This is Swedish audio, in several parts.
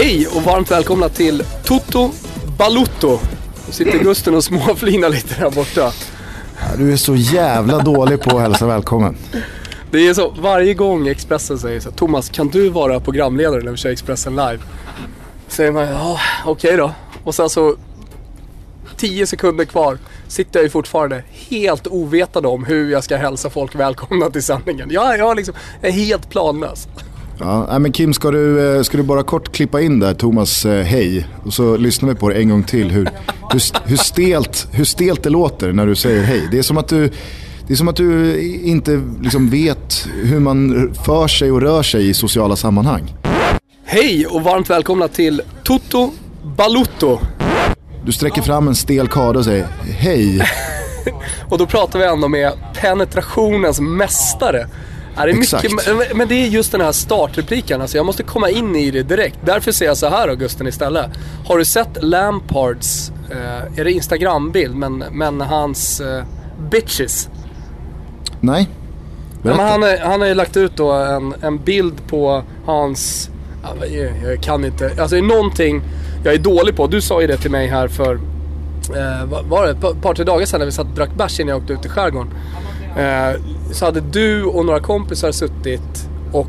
Hej och varmt välkomna till Toto Balutto. Nu sitter Gusten och småflinar lite där borta. Du är så jävla dålig på att hälsa välkommen. Det är så, varje gång Expressen säger så Thomas kan du vara programledare när vi kör Expressen live? Säger man, ja okej då. Och sen så, 10 sekunder kvar, sitter jag ju fortfarande helt ovetande om hur jag ska hälsa folk välkomna till sändningen. Jag, jag, liksom, jag är helt planlös. Ja, men Kim, ska du, eh, ska du bara kort klippa in där Thomas eh, hej och så lyssnar vi på det en gång till hur, hur, hur, stelt, hur stelt det låter när du säger hej. Det är som att du, det är som att du inte liksom vet hur man för sig och rör sig i sociala sammanhang. Hej och varmt välkomna till Toto Balutto. Du sträcker fram en stel karda och säger hej. och då pratar vi ändå med penetrationens mästare. Ja, det är mycket, men det är just den här startrepliken, alltså jag måste komma in i det direkt. Därför säger jag så här Augusten istället. Har du sett Lampards, eh, är det Instagram-bild, men, men hans eh, bitches? Nej. Men han, han har ju lagt ut då en, en bild på hans, ja, jag kan inte, alltså det är någonting jag är dålig på. Du sa ju det till mig här för, eh, var det ett par, tre dagar sedan när vi satt och drack bärs innan jag åkte ut i skärgården. Eh, så hade du och några kompisar suttit och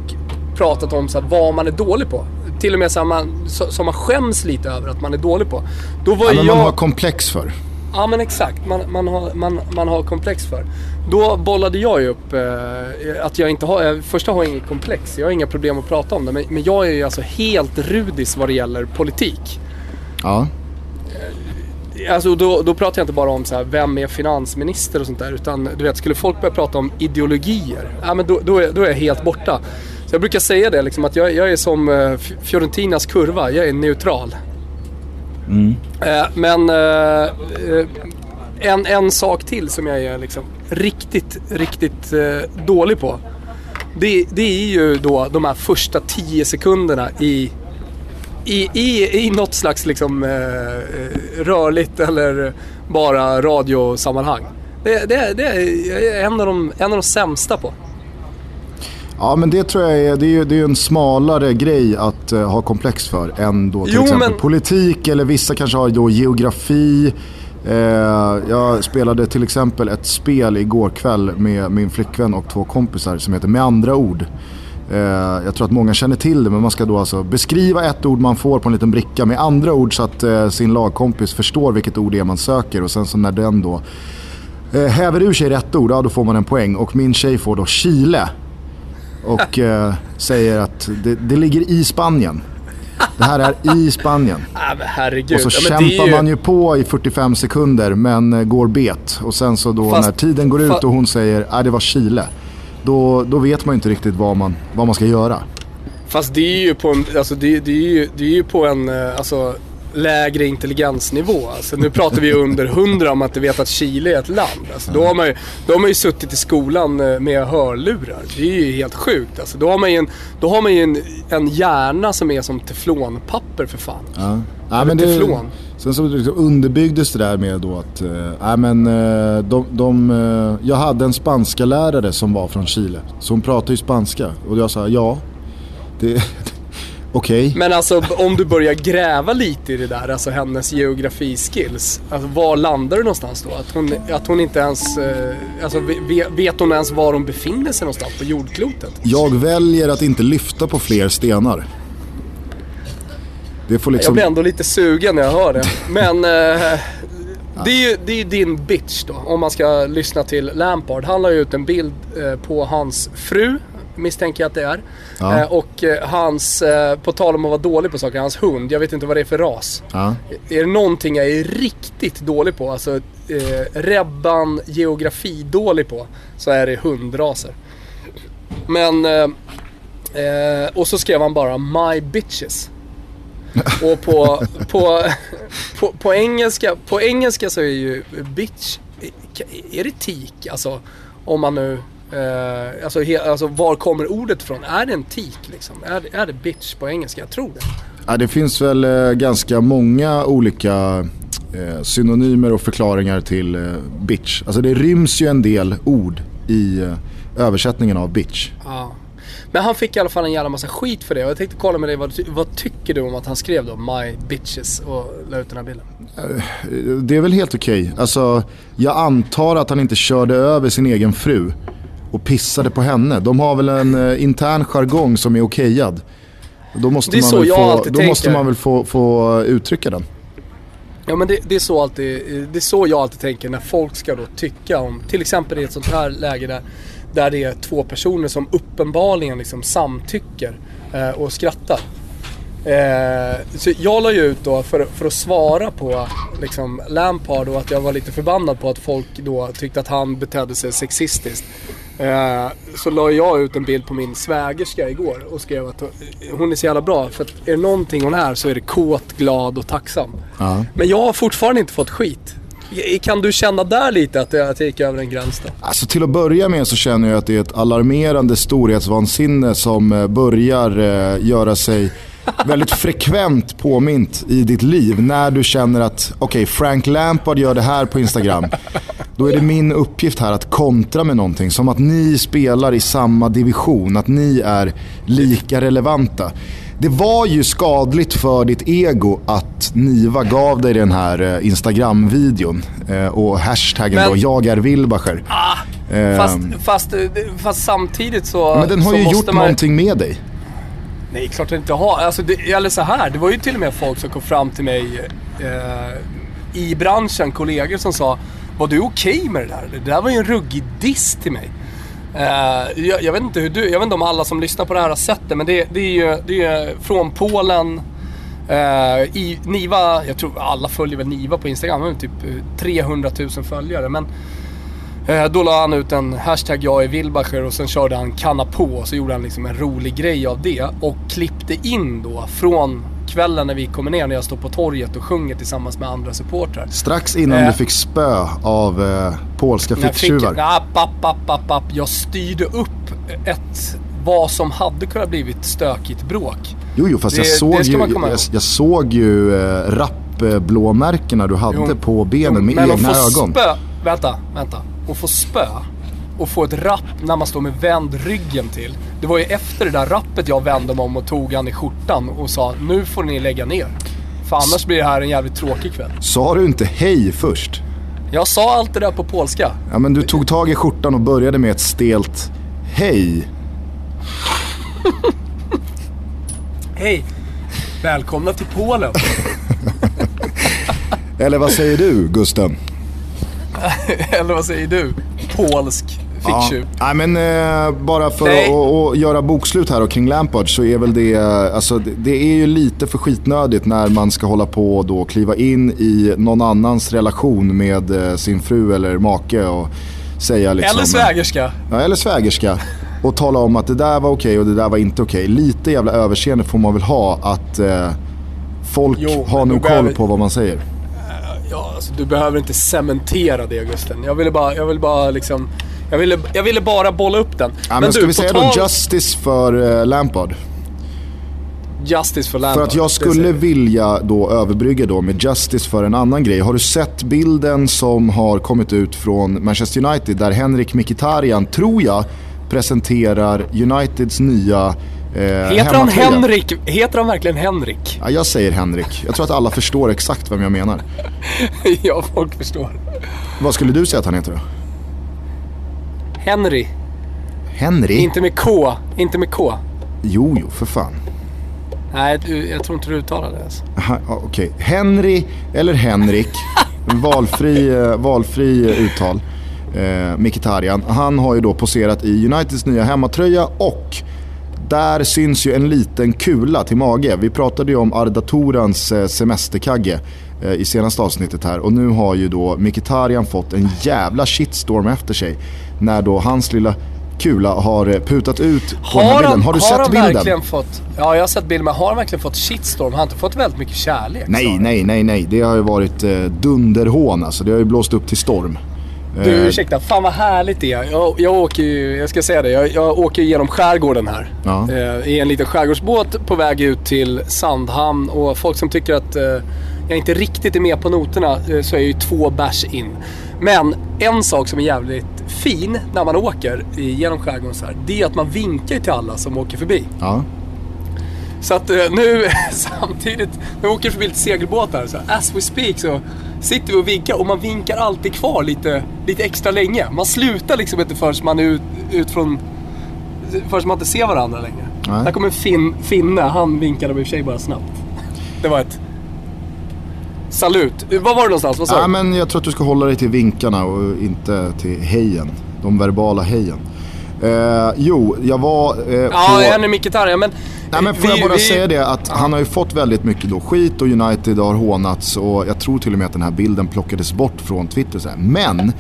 pratat om så här, vad man är dålig på. Till och med så man, som man skäms lite över att man är dålig på. Då var ja, men jag... man har komplex för. Ja men exakt, man, man, har, man, man har komplex för. Då bollade jag ju upp eh, att jag inte har, eh, första har jag inget komplex, jag har inga problem att prata om det. Men, men jag är ju alltså helt rudis vad det gäller politik. Ja. Alltså då, då pratar jag inte bara om så här, vem är finansminister och sånt där. Utan du vet, skulle folk börja prata om ideologier, ja, men då, då, är, då är jag helt borta. Så jag brukar säga det, liksom, att jag, jag är som uh, Fiorentinas kurva, jag är neutral. Mm. Uh, men uh, en, en sak till som jag är liksom riktigt, riktigt dålig på. Det, det är ju då de här första tio sekunderna i i, i, i något slags liksom, eh, eh, rörligt eller bara radiosammanhang. Det, det, det är en av, de, en av de sämsta på. Ja men det tror jag är, det är, det är en smalare grej att uh, ha komplex för än då till jo, exempel men... politik eller vissa kanske har då geografi. Uh, jag spelade till exempel ett spel igår kväll med min flickvän och två kompisar som heter Med andra ord. Eh, jag tror att många känner till det men man ska då alltså beskriva ett ord man får på en liten bricka med andra ord så att eh, sin lagkompis förstår vilket ord det är man söker och sen så när den då eh, häver ur sig rätt ord, ja då får man en poäng. Och min tjej får då Chile. Och säger att det, det, ligger i Spanien. Det här är i Spanien. Herregud. Och så ja, kämpar ju... man ju på i 45 sekunder men går bet. Och sen så då Fast, när tiden går ut och hon säger att det var Chile då, då vet man ju inte riktigt vad man, vad man ska göra. Fast det är ju på en, alltså det, det är ju, det är ju på en eh, alltså, lägre intelligensnivå. Alltså, nu pratar vi under hundra om att du vet att Chile är ett land. Alltså, då, har man ju, då har man ju suttit i skolan eh, med hörlurar. Det är ju helt sjukt. Alltså, då har man ju en, då har man en, en hjärna som är som teflonpapper för fan. Ja. Ja, men det, sen så underbyggdes det där med då att, äh, men, äh, de, de, jag hade en spanska lärare som var från Chile. Så hon pratade ju spanska. Och jag sa ja, det, Okej. Okay. Men alltså om du börjar gräva lite i det där, alltså hennes geografiskills. Alltså var landar du någonstans då? Att hon, att hon inte ens, eh, alltså vet hon ens var hon befinner sig någonstans på jordklotet? Jag väljer att inte lyfta på fler stenar. Det får liksom... Jag blir ändå lite sugen när jag hör det. Men eh, det är ju det är din bitch då, om man ska lyssna till Lampard. Han la ju ut en bild eh, på hans fru, misstänker jag att det är. Ja. Eh, och eh, hans, eh, på tal om att vara dålig på saker, hans hund. Jag vet inte vad det är för ras. Ja. Är det någonting jag är riktigt dålig på, alltså eh, Rebban geografi dålig på, så är det hundraser. Men, eh, eh, och så skrev han bara My bitches. Och på, på, på, på, engelska, på engelska så är ju bitch, är det tik? Alltså, om man nu... Eh, alltså, he, alltså var kommer ordet ifrån? Är det en tik liksom? Är, är det bitch på engelska? Jag tror det. Ja, det finns väl eh, ganska många olika eh, synonymer och förklaringar till eh, bitch. Alltså det ryms ju en del ord i eh, översättningen av bitch. Ja. Men han fick i alla fall en jävla massa skit för det. Och jag tänkte kolla med dig, vad, vad tycker du om att han skrev då My bitches och la ut den här bilden? Eh, det är väl helt okej. Okay. Alltså, jag antar att han inte körde över sin egen fru och pissade på henne. De har väl en uh, intern jargong som är okejad. Då måste, man väl, få, då måste man väl få, få uttrycka den. Ja men det, det, är så alltid, det är så jag alltid tänker när folk ska då tycka om, till exempel i ett sånt här läge där, där det är två personer som uppenbarligen liksom samtycker eh, och skrattar. Eh, så jag la ju ut då för, för att svara på liksom, Lampard och att jag var lite förbannad på att folk då tyckte att han betedde sig sexistiskt. Eh, så la jag ut en bild på min svägerska igår och skrev att hon är så jävla bra. För att är det någonting hon är så är det kåt, glad och tacksam. Ja. Men jag har fortfarande inte fått skit. Kan du känna där lite att jag, att jag gick över en gräns då? Alltså till att börja med så känner jag att det är ett alarmerande storhetsvansinne som eh, börjar eh, göra sig väldigt frekvent påmint i ditt liv när du känner att okej, okay, Frank Lampard gör det här på Instagram. Då är det min uppgift här att kontra med någonting. Som att ni spelar i samma division, att ni är lika relevanta. Det var ju skadligt för ditt ego att Niva gav dig den här eh, Instagram-videon. Eh, och hashtaggen Men, då, jag är Wilbacher. Ah, fast, ehm. fast, fast, samtidigt så Men den har ju gjort man... någonting med dig. Nej, klart den inte har. Alltså, det, eller så här, det var ju till och med folk som kom fram till mig eh, i branschen, kollegor som sa var du okej okay med det där? Det där var ju en ruggig diss till mig. Uh, jag, jag, vet inte hur du, jag vet inte om alla som lyssnar på det här har sett det, men det, det är ju det är från Polen. Uh, i Niva, jag tror alla följer väl Niva på Instagram, har typ eh, 300 000 följare. Men uh, då la han ut en hashtag jag är Wilbacher och sen körde han kanna på och så gjorde han liksom en rolig grej av det. Och klippte in då från kvällen när vi kommer ner när jag står på torget och sjunger tillsammans med andra supportrar. Strax innan eh, du fick spö av eh, polska ficktjuvar. App, app, app, app. Jag styrde upp ett, vad som hade kunnat blivit stökigt bråk. Jo, jo, fast det, jag, såg ju, jag, jag, såg ju eh, rappblåmärkena du hade jo, på benen jo, med egna ögon. Spö, vänta, vänta och få spö och få ett rapp när man står med vänd ryggen till. Det var ju efter det där rappet jag vände mig om och tog han i skjortan och sa nu får ni lägga ner. För annars blir det här en jävligt tråkig kväll. Sa du inte hej först? Jag sa allt det där på polska. Ja, men du tog tag i skjortan och började med ett stelt hej. hej. Välkomna till Polen. Eller vad säger du, Gusten? Eller vad säger du? Polsk ficktjuv. Ja. Nej, men eh, bara för att, att, göra bokslut här och kring Lampard så är väl det, alltså, det är ju lite för skitnödigt när man ska hålla på och då kliva in i någon annans relation med eh, sin fru eller make och säga liksom... Eller svägerska. Ja, eller svägerska. Och tala om att det där var okej okay och det där var inte okej. Okay. Lite jävla överseende får man väl ha att eh, folk jo, har nog koll behöver... på vad man säger. Ja, alltså, du behöver inte cementera det Gusten. Jag ville bara, jag ville bara liksom... Jag ville, jag ville bara bolla upp den. Ja, men, men ska du, vi säga tal... då justice för uh, Lampard? Justice för Lampard. För att jag skulle vilja då överbrygga då med Justice för en annan grej. Har du sett bilden som har kommit ut från Manchester United där Henrik Mkhitaryan, tror jag, presenterar Uniteds nya Eh, heter han Henrik? Heter han verkligen Henrik? Ja, jag säger Henrik. Jag tror att alla förstår exakt vem jag menar. ja, folk förstår. Vad skulle du säga att han heter då? Henry. Henry? Inte med K. Inte med K. Jo, jo, för fan. Nej, jag tror inte du uttalar det ens. Okej. Okay. Henry eller Henrik. valfri, eh, valfri uttal. Eh, Mkhitaryan. Han har ju då poserat i Uniteds nya hemmatröja och där syns ju en liten kula till mage. Vi pratade ju om Arda Torans eh, semesterkagge eh, i senaste avsnittet här. Och nu har ju då Mkhitaryan fått en jävla shitstorm efter sig. När då hans lilla kula har eh, putat ut på har den här bilden. Har du har sett bilden? Verkligen fått, ja, jag har sett bilden. Men har han verkligen fått shitstorm? Har han inte fått väldigt mycket kärlek? Nej, nej, nej, nej. Det har ju varit eh, dunderhån alltså. Det har ju blåst upp till storm. Du eh, ursäkta, fan vad härligt det är. Jag, jag åker ju, jag ska säga det, jag, jag åker genom skärgården här. Ja. Eh, I en liten skärgårdsbåt på väg ut till Sandhamn och folk som tycker att eh, jag inte riktigt är med på noterna så är jag ju två bärs in. Men en sak som är jävligt fin när man åker genom skärgården så här, det är att man vinkar till alla som åker förbi. Ja. Så att eh, nu samtidigt, vi åker förbi lite segelbåtar, så as we speak så sitter vi och vinkar och man vinkar alltid kvar lite, lite extra länge. Man slutar liksom inte förrän man är ut, ut från, förrän man inte ser varandra längre. Nej. Där kommer en fin, finne, han vinkade i och för sig bara snabbt. Det var ett salut. Var var du någonstans? Vad sa du? men jag tror att du ska hålla dig till vinkarna och inte till hejen. De verbala hejen. Eh, jo, jag var eh, ja, på... Ja, en är Mkhitaryan, men... Nej men får vi, jag bara vi... säga det att ja. han har ju fått väldigt mycket då skit och United har hånats och jag tror till och med att den här bilden plockades bort från Twitter. Så här. Men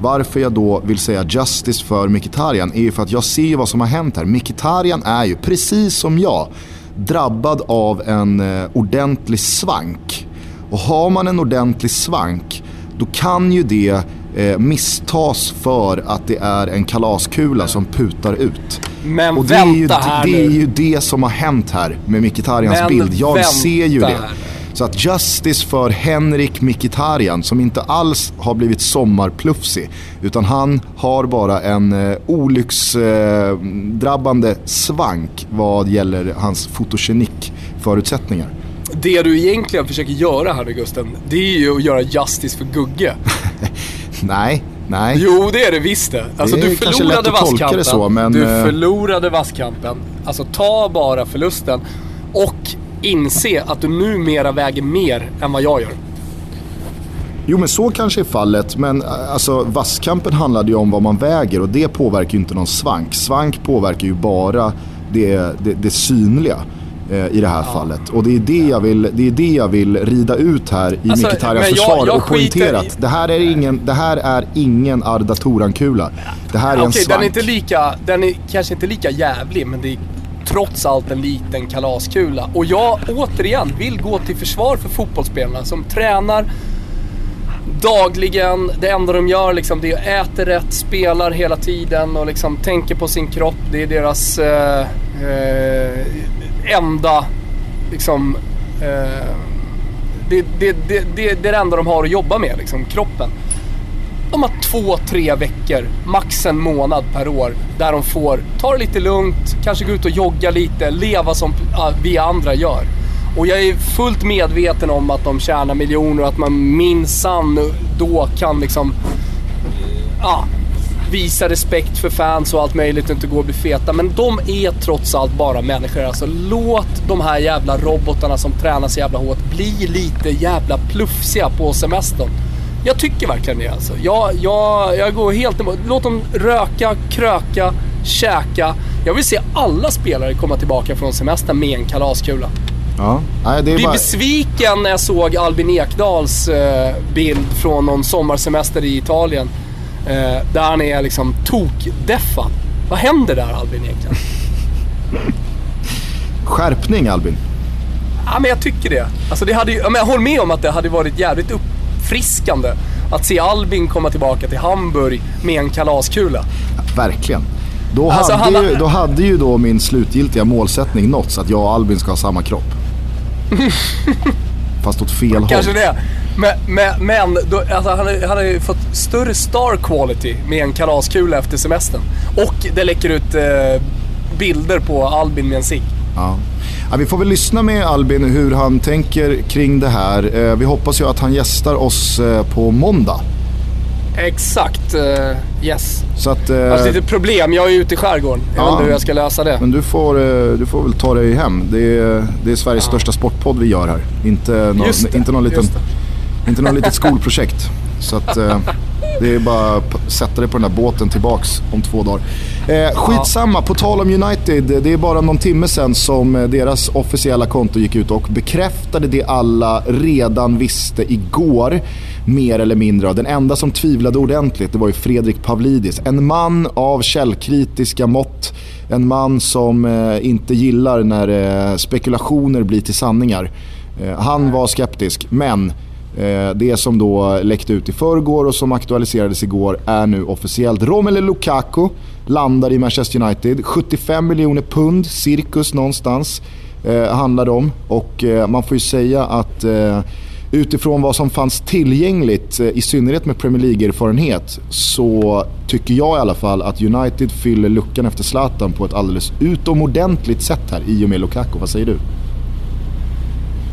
varför jag då vill säga justice för Mkhitaryan är ju för att jag ser vad som har hänt här. Mkhitaryan är ju, precis som jag, drabbad av en eh, ordentlig svank. Och har man en ordentlig svank, då kan ju det eh, misstas för att det är en kalaskula som putar ut. Men och det vänta är ju, här Det nu. är ju det som har hänt här med Mkhitarjans bild. Jag ser ju det. Så att justice för Henrik Mkhitaryan som inte alls har blivit sommarplufsig. Utan han har bara en eh, olycksdrabbande eh, svank vad gäller hans fotogenik förutsättningar. Det du egentligen försöker göra här nu Gusten, det är ju att göra justice för Gugge. nej, nej. Jo, det är det visst det. Alltså, det du förlorade vasskampen. Så, men... Du eh, förlorade vasskampen. Alltså ta bara förlusten. Och inse att du numera väger mer än vad jag gör. Jo men så kanske är fallet, men eh, alltså vasskampen handlade ju om vad man väger och det påverkar ju inte någon svank. Svank påverkar ju bara det, det, det synliga i det här fallet. Och det är det, jag vill, det är det jag vill rida ut här i alltså, Mkhitaryans försvar jag, jag och poängtera att det här är ingen, det här är ingen Arda Toran-kula. Det här är okay, en svank. Den är, inte lika, den är kanske inte lika jävlig, men det är trots allt en liten kalaskula. Och jag återigen vill gå till försvar för fotbollsspelarna som tränar dagligen. Det enda de gör liksom, det är att äta rätt, spelar hela tiden och liksom tänker på sin kropp. Det är deras eh, eh, enda liksom, eh, det, det, det, det, det är det enda de har att jobba med, liksom, kroppen. De har två, tre veckor, max en månad per år, där de får ta det lite lugnt, kanske gå ut och jogga lite, leva som vi andra gör. Och jag är fullt medveten om att de tjänar miljoner och att man minsann då kan liksom... Ja, visa respekt för fans och allt möjligt och inte gå och bli feta. Men de är trots allt bara människor. Alltså låt de här jävla robotarna som tränar så jävla hårt bli lite jävla plufsiga på semestern. Jag tycker verkligen det alltså. Jag, jag, jag går helt emot. Låt dem röka, kröka, käka. Jag vill se alla spelare komma tillbaka från semestern med en kalaskula. Ja. Nej, det är Blir bara... besviken när jag såg Albin Ekdals eh, bild från någon sommarsemester i Italien. Eh, där han är liksom tokdeffad. Vad händer där Albin egentligen? Skärpning Albin. Ja, men jag tycker det. Alltså, det hade ju, men jag håller med om att det hade varit jävligt uppfriskande att se Albin komma tillbaka till Hamburg med en kalaskula. Ja, verkligen. Då, alltså, hade han... ju, då hade ju då min slutgiltiga målsättning nåtts att jag och Albin ska ha samma kropp. Fast åt fel håll. Kanske det. Men, men, men då, alltså, han, han har ju fått större star quality med en kalaskula efter semestern. Och det läcker ut eh, bilder på Albin med en cigg. Ja. ja. vi får väl lyssna med Albin hur han tänker kring det här. Eh, vi hoppas ju att han gästar oss eh, på måndag. Exakt, uh, yes. Så att, uh, alltså, lite problem, jag är ute i skärgården. Jag ja, vet inte hur jag ska lösa det. Men du får, uh, du får väl ta dig hem. Det är, det är Sveriges största sportpodd vi gör här. Inte, no, inte någon liten, inte något litet skolprojekt. Så att, eh, det är bara att sätta dig på den där båten tillbaks om två dagar. Eh, skitsamma, på tal om United. Det är bara någon timme sedan som eh, deras officiella konto gick ut och bekräftade det alla redan visste igår mer eller mindre. Den enda som tvivlade ordentligt det var ju Fredrik Pavlidis. En man av källkritiska mått. En man som eh, inte gillar när eh, spekulationer blir till sanningar. Eh, han var skeptisk, men Eh, det som då läckte ut i förrgår och som aktualiserades igår är nu officiellt. Romelu Lukaku landar i Manchester United. 75 miljoner pund, cirkus någonstans, eh, handlar det om. Och eh, man får ju säga att eh, utifrån vad som fanns tillgängligt, eh, i synnerhet med Premier League-erfarenhet, så tycker jag i alla fall att United fyller luckan efter Zlatan på ett alldeles utomordentligt sätt här i och med Lukaku. Vad säger du?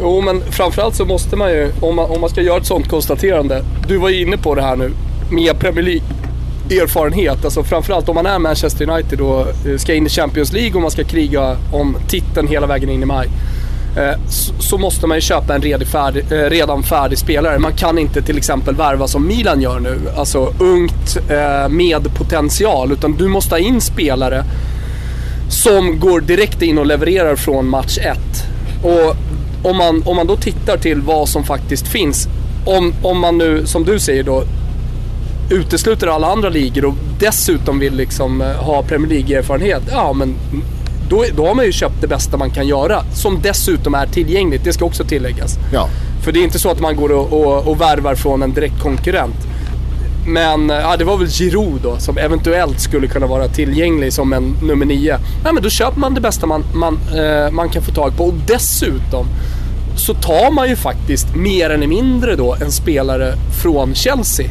Jo, men framförallt så måste man ju, om man, om man ska göra ett sånt konstaterande. Du var ju inne på det här nu med Premier League-erfarenhet. Alltså framförallt om man är Manchester United och eh, ska in i Champions League och man ska kriga om titeln hela vägen in i maj. Eh, så måste man ju köpa en färdig, eh, redan färdig spelare. Man kan inte till exempel värva som Milan gör nu. Alltså ungt med potential. Utan du måste ha in spelare som går direkt in och levererar från match 1. Och om man, om man då tittar till vad som faktiskt finns. Om, om man nu, som du säger då, utesluter alla andra ligor och dessutom vill liksom eh, ha Premier League-erfarenhet. Ja, men då, då har man ju köpt det bästa man kan göra. Som dessutom är tillgängligt, det ska också tilläggas. Ja. För det är inte så att man går och, och, och värvar från en direkt konkurrent. Men eh, ja, det var väl Giroud då som eventuellt skulle kunna vara tillgänglig som en nummer nio. Ja, men då köper man det bästa man, man, eh, man kan få tag på och dessutom så tar man ju faktiskt mer eller mindre då en spelare från Chelsea.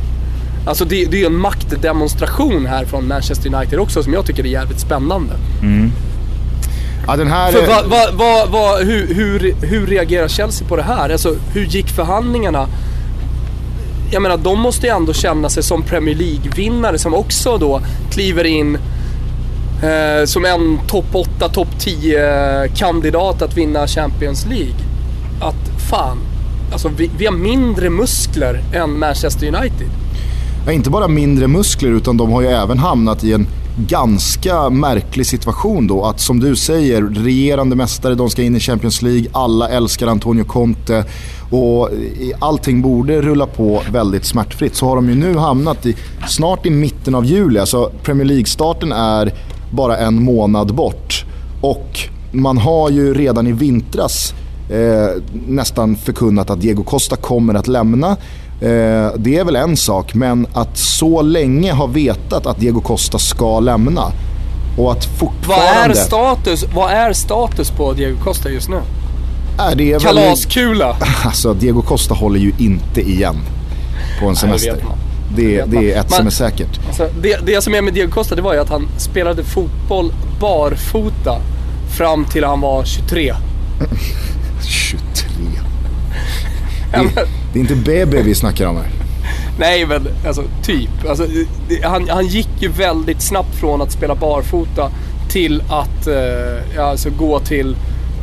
Alltså det, det är ju en maktdemonstration här från Manchester United också som jag tycker är jävligt spännande. Mm. Ja, här... För va, va, va, va, hur, hur, hur reagerar Chelsea på det här? Alltså hur gick förhandlingarna? jag menar, de måste ju ändå känna sig som Premier League-vinnare som också då kliver in eh, som en topp 8, topp 10 kandidat att vinna Champions League. Att fan, alltså vi, vi har mindre muskler än Manchester United. Ja, inte bara mindre muskler utan de har ju även hamnat i en ganska märklig situation då. Att som du säger, regerande mästare, de ska in i Champions League, alla älskar Antonio Conte och allting borde rulla på väldigt smärtfritt. Så har de ju nu hamnat i, snart i mitten av juli, alltså Premier League-starten är bara en månad bort. Och man har ju redan i vintras eh, nästan förkunnat att Diego Costa kommer att lämna. Eh, det är väl en sak, men att så länge ha vetat att Diego Costa ska lämna och att fortfarande... Vad är status, vad är status på Diego Costa just nu? Är det Kalaskula. Alltså Diego Costa håller ju inte igen på en semester. Det, det, det, är ett man, som är säkert. Alltså, det, det som är med Diego Costa det var ju att han spelade fotboll barfota fram till han var 23. 23? Det, det är inte BB vi snackar om här. Nej men alltså typ. Alltså, det, han, han gick ju väldigt snabbt från att spela barfota till att eh, alltså, gå till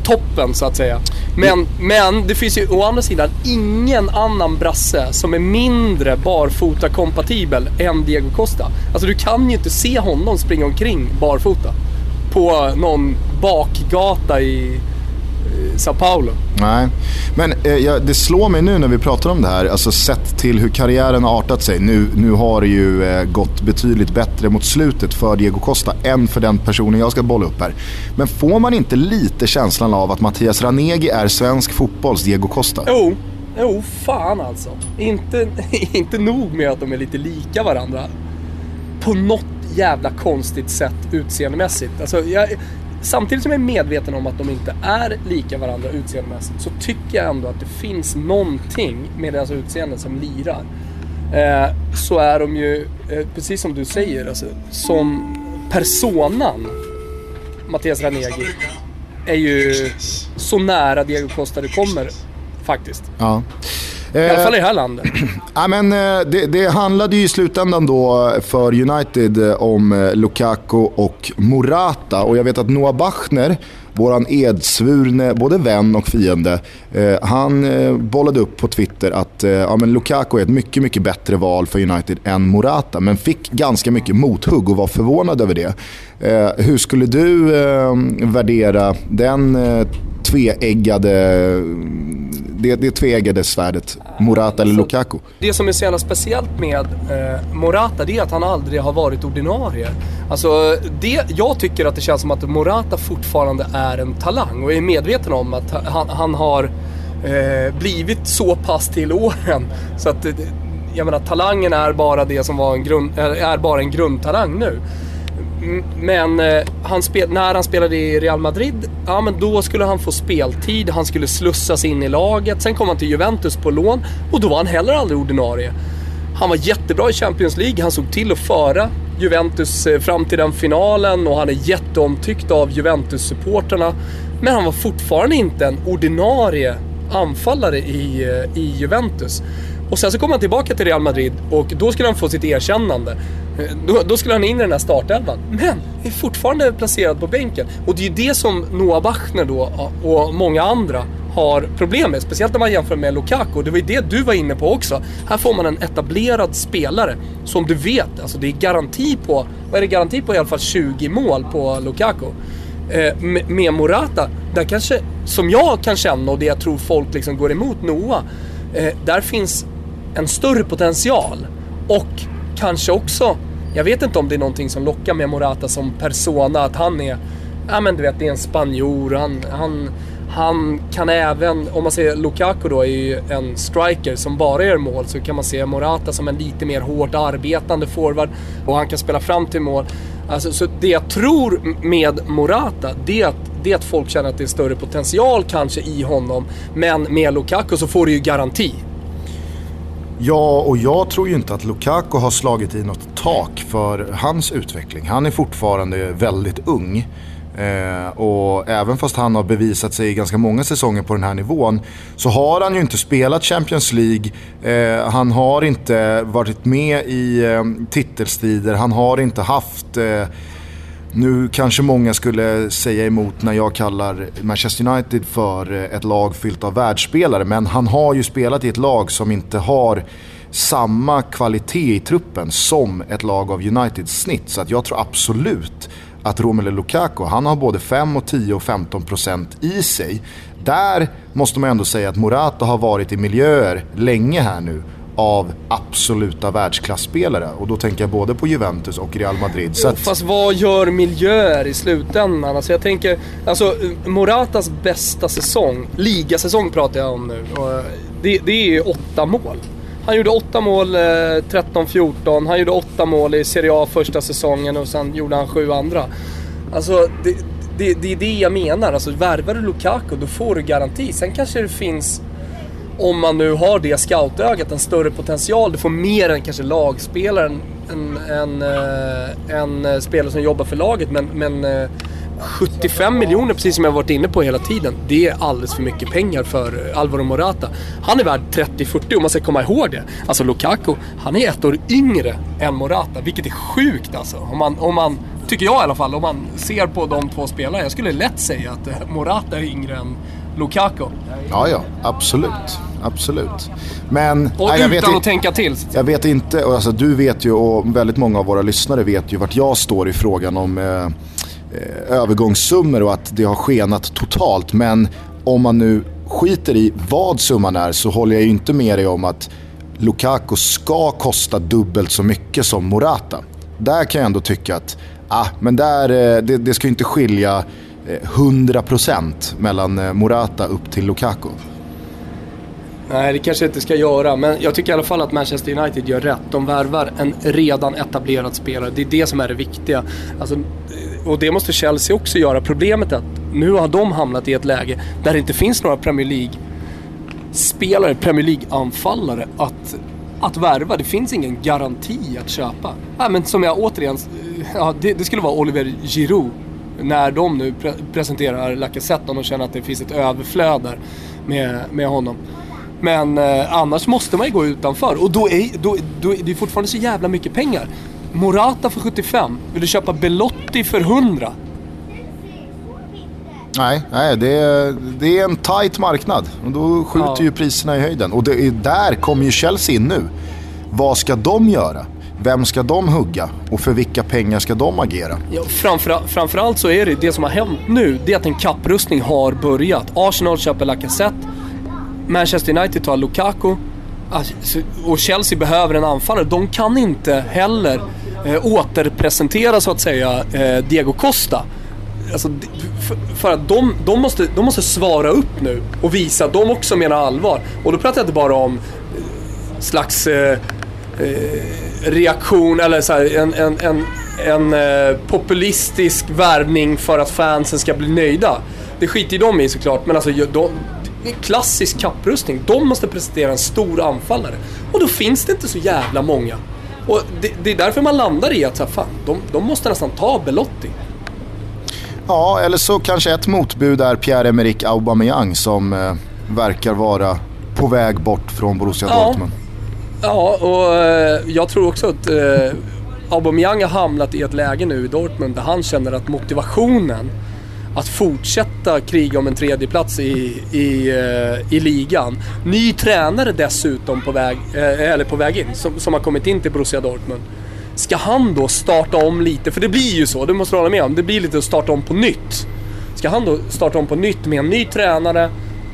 toppen så att säga. Men, men det finns ju å andra sidan ingen annan brasse som är mindre barfota-kompatibel än Diego Costa. Alltså du kan ju inte se honom springa omkring barfota på någon bakgata i Sao Paulo. Nej, men eh, ja, det slår mig nu när vi pratar om det här, alltså sett till hur karriären har artat sig. Nu, nu har det ju eh, gått betydligt bättre mot slutet för Diego Costa än för den personen jag ska bolla upp här. Men får man inte lite känslan av att Mattias Ranegi är svensk fotbolls Diego Costa? Jo, jo fan alltså. Inte, inte nog med att de är lite lika varandra. På något jävla konstigt sätt utseendemässigt. Alltså, jag, samtidigt som jag är medveten om att de inte är lika varandra utseendemässigt så tycker jag ändå att det finns någonting med deras utseende som lirar. Eh, så är de ju, eh, precis som du säger, alltså, som personan Mattias Ranegi är ju så nära Diego Costa det kommer faktiskt. Ja. I alla fall i det här landet. Ja, men, eh, det, det handlade ju i slutändan då eh, för United eh, om eh, Lukaku och Morata. Och jag vet att Noah Bachner, våran edsvurne både vän och fiende, eh, han bollade upp på Twitter att ja, men Lukaku är ett mycket, mycket bättre val för United än Morata. Men fick ganska mycket mothugg och var förvånad över det. hur skulle du värdera den tveeggade det, det tveeggade svärdet. Morata eller Lukaku. Det som är så jävla speciellt med eh, Morata det är att han aldrig har varit ordinarie. Alltså, det, jag tycker att det känns som att Morata fortfarande är en talang och är medveten om att han, han har eh, blivit så pass till åren. Så att, jag menar, talangen är bara det som var en grund, är bara en grundtalang nu. Mm, men eh, han spel, när han spelade i Real Madrid, ja men då skulle han få speltid, han skulle slussas in i laget. Sen kom han till Juventus på lån och då var han heller aldrig ordinarie. Han var jättebra i Champions League, han såg till att föra Juventus eh, fram till den finalen och han är jätteomtyckt av Juventus-supporterna. Men han var fortfarande inte en ordinarie anfallare i, eh, i Juventus. Och sen så kom han tillbaka till Real Madrid och då skulle han få sitt erkännande. Då, då skulle han in i den här startelvan. Men är fortfarande placerad på bänken. Och det är ju det som Noah Bachner då och många andra har problem med. Speciellt när man jämför med Lukaku. Det var ju det du var inne på också. Här får man en etablerad spelare som du vet, alltså det är garanti på, vad är det garanti på? I alla fall 20 mål på Lukaku. Eh, med, med Morata, där kanske, som jag kan känna och det jag tror folk liksom går emot Noah, eh, där finns en större potential. Och kanske också, jag vet inte om det är någonting som lockar med Morata som persona, att han är, ja men du vet, det är en spanjor, han, han, han kan även, om man säger Lukaku då är ju en striker som bara gör mål, så kan man se Morata som en lite mer hårt arbetande forward och han kan spela fram till mål. Alltså, så det jag tror med Morata, det är, att, det är att folk känner att det är större potential kanske i honom. Men med Lukaku så får du ju garanti. Ja, och jag tror ju inte att Lukaku har slagit i något tak för hans utveckling. Han är fortfarande väldigt ung. Eh, och även fast han har bevisat sig i ganska många säsonger på den här nivån så har han ju inte spelat Champions League. Eh, han har inte varit med i eh, titelstrider. Han har inte haft eh, nu kanske många skulle säga emot när jag kallar Manchester United för eh, ett lag fyllt av världsspelare. Men han har ju spelat i ett lag som inte har samma kvalitet i truppen som ett lag av Uniteds snitt. Så att jag tror absolut att Romelu Lukaku, han har både 5, och 10 och 15 procent i sig. Där måste man ändå säga att Morata har varit i miljöer länge här nu av absoluta världsklasspelare. Och då tänker jag både på Juventus och Real Madrid. Så att... Fast vad gör miljöer i slutändan? Alltså jag tänker, alltså Moratas bästa säsong, ligasäsong pratar jag om nu. Det, det är ju åtta mål. Han gjorde åtta mål eh, 13-14, han gjorde åtta mål i Serie A första säsongen och sen gjorde han sju andra. Alltså, det, det, det är det jag menar. Alltså, värvar du Lukaku, då får du garanti. Sen kanske det finns, om man nu har det scoutögat, en större potential. Du får mer än kanske lagspelaren, en, en, eh, en, en spelare som jobbar för laget. Men, men eh, 75 miljoner, precis som jag varit inne på hela tiden, det är alldeles för mycket pengar för Alvaro Morata. Han är värd 30-40 om man ska komma ihåg det. Alltså Lukaku, han är ett år yngre än Morata, vilket är sjukt alltså. Om man, om man, tycker jag i alla fall, om man ser på de två spelarna. Jag skulle lätt säga att Morata är yngre än Lukaku. Ja, ja, absolut. Absolut. Men, och nej, utan vet, att tänka till. Jag vet inte, alltså, du vet ju och väldigt många av våra lyssnare vet ju vart jag står i frågan om eh, Eh, övergångssummor och att det har skenat totalt. Men om man nu skiter i vad summan är så håller jag ju inte med dig om att Lukaku ska kosta dubbelt så mycket som Morata. Där kan jag ändå tycka att ah, men där, eh, det, det ska ju inte skilja Eh, 100% mellan eh, Morata upp till Lukaku. Nej, det kanske inte ska göra, men jag tycker i alla fall att Manchester United gör rätt. De värvar en redan etablerad spelare. Det är det som är det viktiga. Alltså, eh, och det måste Chelsea också göra. Problemet är att nu har de hamnat i ett läge där det inte finns några Premier League-spelare, Premier League-anfallare att, att värva. Det finns ingen garanti att köpa. Nej, men som jag återigen, ja, det, det skulle vara Oliver Giroud när de nu pre presenterar Lacazette och de känner att det finns ett överflöd där med, med honom. Men eh, annars måste man ju gå utanför och då är, då, då, det är fortfarande så jävla mycket pengar. Morata för 75. Vill du köpa Belotti för 100? Nej, nej det, är, det är en tight marknad. Och då skjuter ja. ju priserna i höjden. Och det är, där kommer ju Chelsea in nu. Vad ska de göra? Vem ska de hugga? Och för vilka pengar ska de agera? Ja, framför, framförallt så är det det som har hänt nu, det är att en kapprustning har börjat. Arsenal köper Lacazette, Manchester United tar Lukaku alltså, och Chelsea behöver en anfallare. De kan inte heller eh, återpresentera så att säga eh, Diego Costa. Alltså, för att de, de, måste, de måste svara upp nu och visa att de också menar allvar. Och då pratar jag inte bara om eh, slags eh, eh, reaktion eller så här, en, en, en, en eh, populistisk värvning för att fansen ska bli nöjda. Det skiter ju de i såklart, men alltså de, klassisk kapprustning. De måste presentera en stor anfallare. Och då finns det inte så jävla många. Och det, det är därför man landar i att så här, fan, de, de måste nästan ta Belotti. Ja, eller så kanske ett motbud är Pierre-Emerick Aubameyang som eh, verkar vara på väg bort från Borussia ja. Dortmund. Ja, och eh, jag tror också att eh, Aubameyang har hamnat i ett läge nu i Dortmund där han känner att motivationen att fortsätta kriga om en tredjeplats i, i, eh, i ligan. Ny tränare dessutom på väg, eh, eller på väg in, som, som har kommit in till Borussia Dortmund. Ska han då starta om lite? För det blir ju så, det måste du hålla med om. Det blir lite att starta om på nytt. Ska han då starta om på nytt med en ny tränare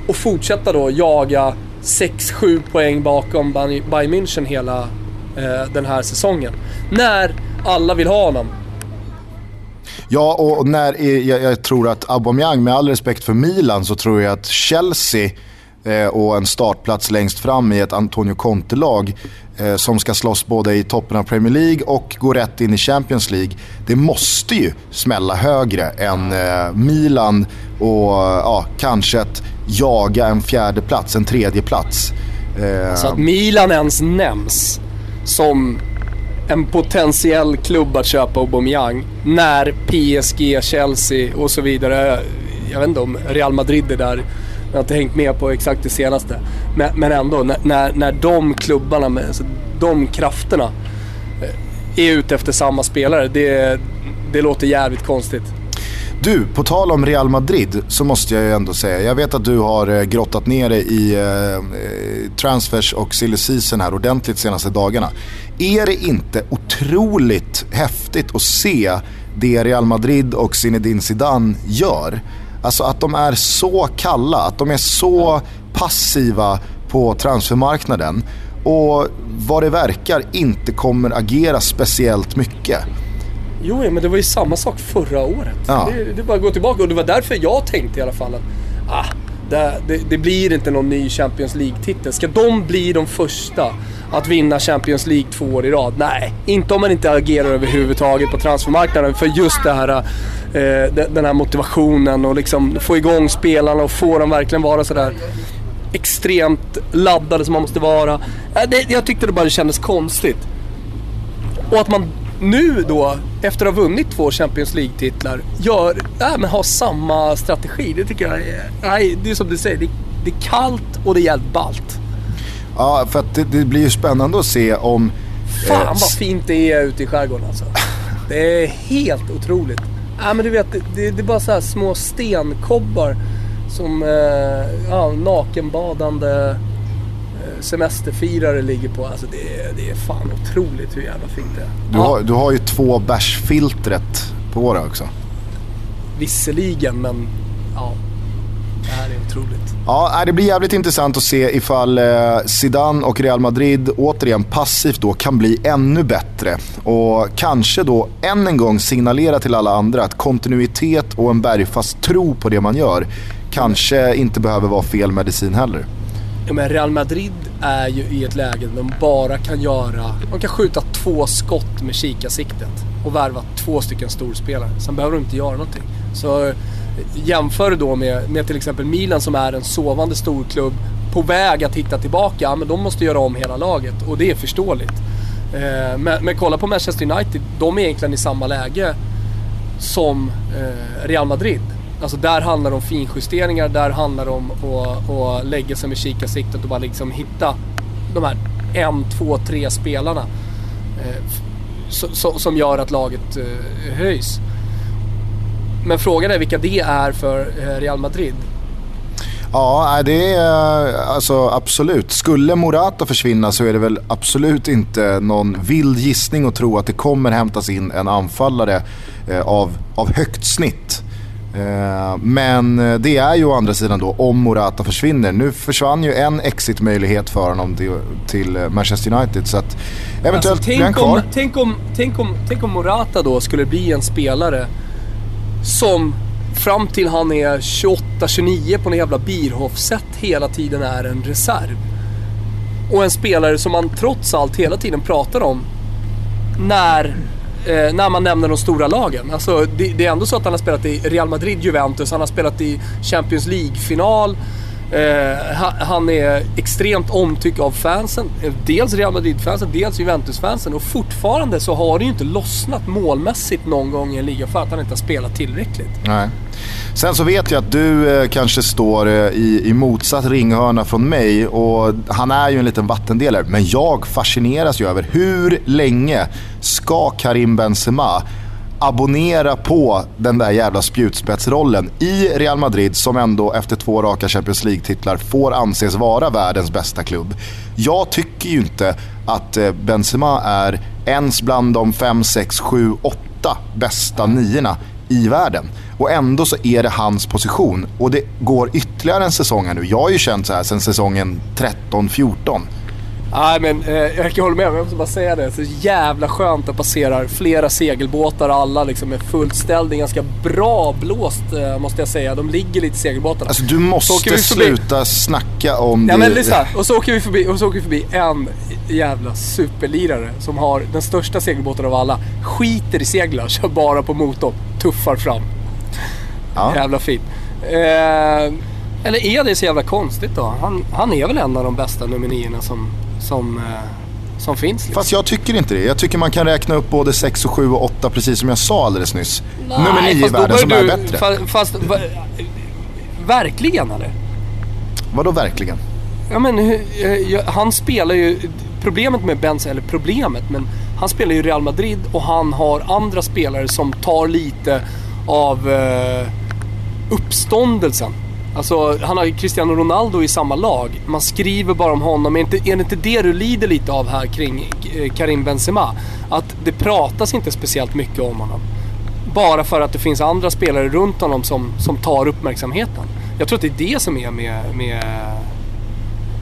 och fortsätta då jaga 6-7 poäng bakom Bayern München hela eh, den här säsongen? När alla vill ha honom. Ja, och när jag, jag tror att Aubameyang, med all respekt för Milan, så tror jag att Chelsea eh, och en startplats längst fram i ett Antonio Conte-lag Eh, som ska slåss både i toppen av Premier League och gå rätt in i Champions League. Det måste ju smälla högre än eh, Milan och eh, ja, kanske att jaga en fjärde plats, en tredje plats. Eh, att Milan ens nämns som en potentiell klubb att köpa Aubameyang när PSG, Chelsea och så vidare. Jag vet inte om Real Madrid är där. Jag har inte hängt med på exakt det senaste. Men, men ändå, när, när de klubbarna, med, alltså, de krafterna eh, är ute efter samma spelare. Det, det låter jävligt konstigt. Du, på tal om Real Madrid så måste jag ju ändå säga, jag vet att du har eh, grottat ner dig i eh, eh, transfers och silly season här ordentligt de senaste dagarna. Är det inte otroligt häftigt att se det Real Madrid och Zinedine Zidane gör? Alltså att de är så kalla, att de är så passiva på transfermarknaden och vad det verkar inte kommer agera speciellt mycket. Jo, men det var ju samma sak förra året. Ja. Det, det är bara att gå tillbaka och det var därför jag tänkte i alla fall att ah, det, det, det blir inte någon ny Champions League-titel. Ska de bli de första att vinna Champions League två år i rad? Nej, inte om man inte agerar överhuvudtaget på transfermarknaden för just det här, den här motivationen och liksom få igång spelarna och få dem verkligen vara sådär extremt laddade som man måste vara. Eh, det, jag tyckte det bara kändes konstigt. Och att man nu då, efter att ha vunnit två Champions League-titlar, gör, äh, men har samma strategi. Det tycker jag är, nej, det är som du säger, det, det är kallt och det är jävligt ballt. Ja, för att det, det, blir ju spännande att se om... Fan eh, vad fint det är ute i skärgården alltså. Det är helt otroligt. Ja, men du vet, det, det är bara så små stenkobbar som eh, ja, nakenbadande semesterfirare ligger på. Alltså det, är, det är fan otroligt hur jävla fint det är. Du, har, du har ju två bärsfiltret på det också. Visserligen, men ja. Det här är otroligt. Ja, det blir jävligt intressant att se ifall eh, Zidane och Real Madrid återigen passivt då kan bli ännu bättre. Och kanske då än en gång signalera till alla andra att kontinuitet och en bergfast tro på det man gör kanske inte behöver vara fel medicin heller. Ja, men Real Madrid är ju i ett läge där de bara kan göra... De kan skjuta två skott med kikarsiktet och värva två stycken storspelare. Sen behöver de inte göra någonting. Så jämför då med, med till exempel Milan som är en sovande storklubb på väg att hitta tillbaka. Men de måste göra om hela laget och det är förståeligt. Eh, men, men, kolla på Manchester United. De är egentligen i samma läge som eh, Real Madrid. Alltså där handlar det om finjusteringar, där handlar det om att, att lägga sig med kikarsiktet och bara liksom hitta de här en, två, tre spelarna eh, so, som gör att laget eh, höjs. Men frågan är vilka det är för eh, Real Madrid. Ja, det är alltså absolut. Skulle Morata försvinna så är det väl absolut inte någon vild gissning att tro att det kommer hämtas in en anfallare av, av högt snitt. Eh, men eh, det är ju å andra sidan då om Morata försvinner. Nu försvann ju en exit-möjlighet för honom till, eh, Manchester United. Så att eventuellt alltså, kvar. Om, tänk, om, tänk, om, tänk om Morata då skulle bli en spelare som fram till han är 28-29 på något jävla Birhoff-sätt hela tiden är en reserv. Och en spelare som man trots allt hela tiden pratar om när eh, när man nämner de stora lagen. Alltså, det, det, är ändå så att han har spelat i Real Madrid, Juventus, han har spelat i Champions League-final. Eh, han är extremt omtyckt av fansen. Eh, dels Real Madrid-fansen, dels Juventus-fansen. Och fortfarande så har det ju inte lossnat målmässigt någon gång i en liga för att han inte har spelat tillräckligt. Nej. Sen så vet jag att du eh, kanske står eh, i, i motsatt ringhörna från mig och han är ju en liten vattendelare. Men jag fascineras ju över hur länge ska Karim Benzema abonnera på den där jävla spjutspetsrollen i Real Madrid som ändå efter två raka Champions League-titlar får anses vara världens bästa klubb. Jag tycker ju inte att eh, Benzema är ens bland de 5, 6, 7, 8 bästa niorna i världen. Och ändå så är det hans position. Och det går ytterligare en säsong här nu. Jag har ju känt så här sedan säsongen 13-14 Nej men eh, jag kan hålla med, jag måste bara säga det. Så jävla skönt att passera flera segelbåtar alla liksom är fullt ställda. Ganska bra blåst eh, måste jag säga. De ligger lite segelbåtarna. Alltså du måste sluta snacka om det. Ja men lyssna. Och så, åker vi förbi, och så åker vi förbi en jävla superlirare som har den största segelbåten av alla. Skiter i seglar, kör bara på motorn. Tuffar fram. Ja. Jävla fint. Eh, eller är det så jävla konstigt då? Han, han är väl en av de bästa nummer niorna som som, eh, som finns. Liksom. Fast jag tycker inte det. Jag tycker man kan räkna upp både 6, 7 och 8 precis som jag sa alldeles nyss. Nej, Nummer 9 i världen som du, är bättre. Fast, fast va, verkligen eller? Vadå verkligen? Ja men eh, han spelar ju, problemet med Benz, eller problemet, men han spelar ju Real Madrid och han har andra spelare som tar lite av uh, uppståndelsen Alltså, han har Cristiano Ronaldo i samma lag. Man skriver bara om honom. Är, inte, är det inte det du lider lite av här kring eh, Karim Benzema? Att det pratas inte speciellt mycket om honom. Bara för att det finns andra spelare runt honom som, som tar uppmärksamheten. Jag tror att det är det som är med, med,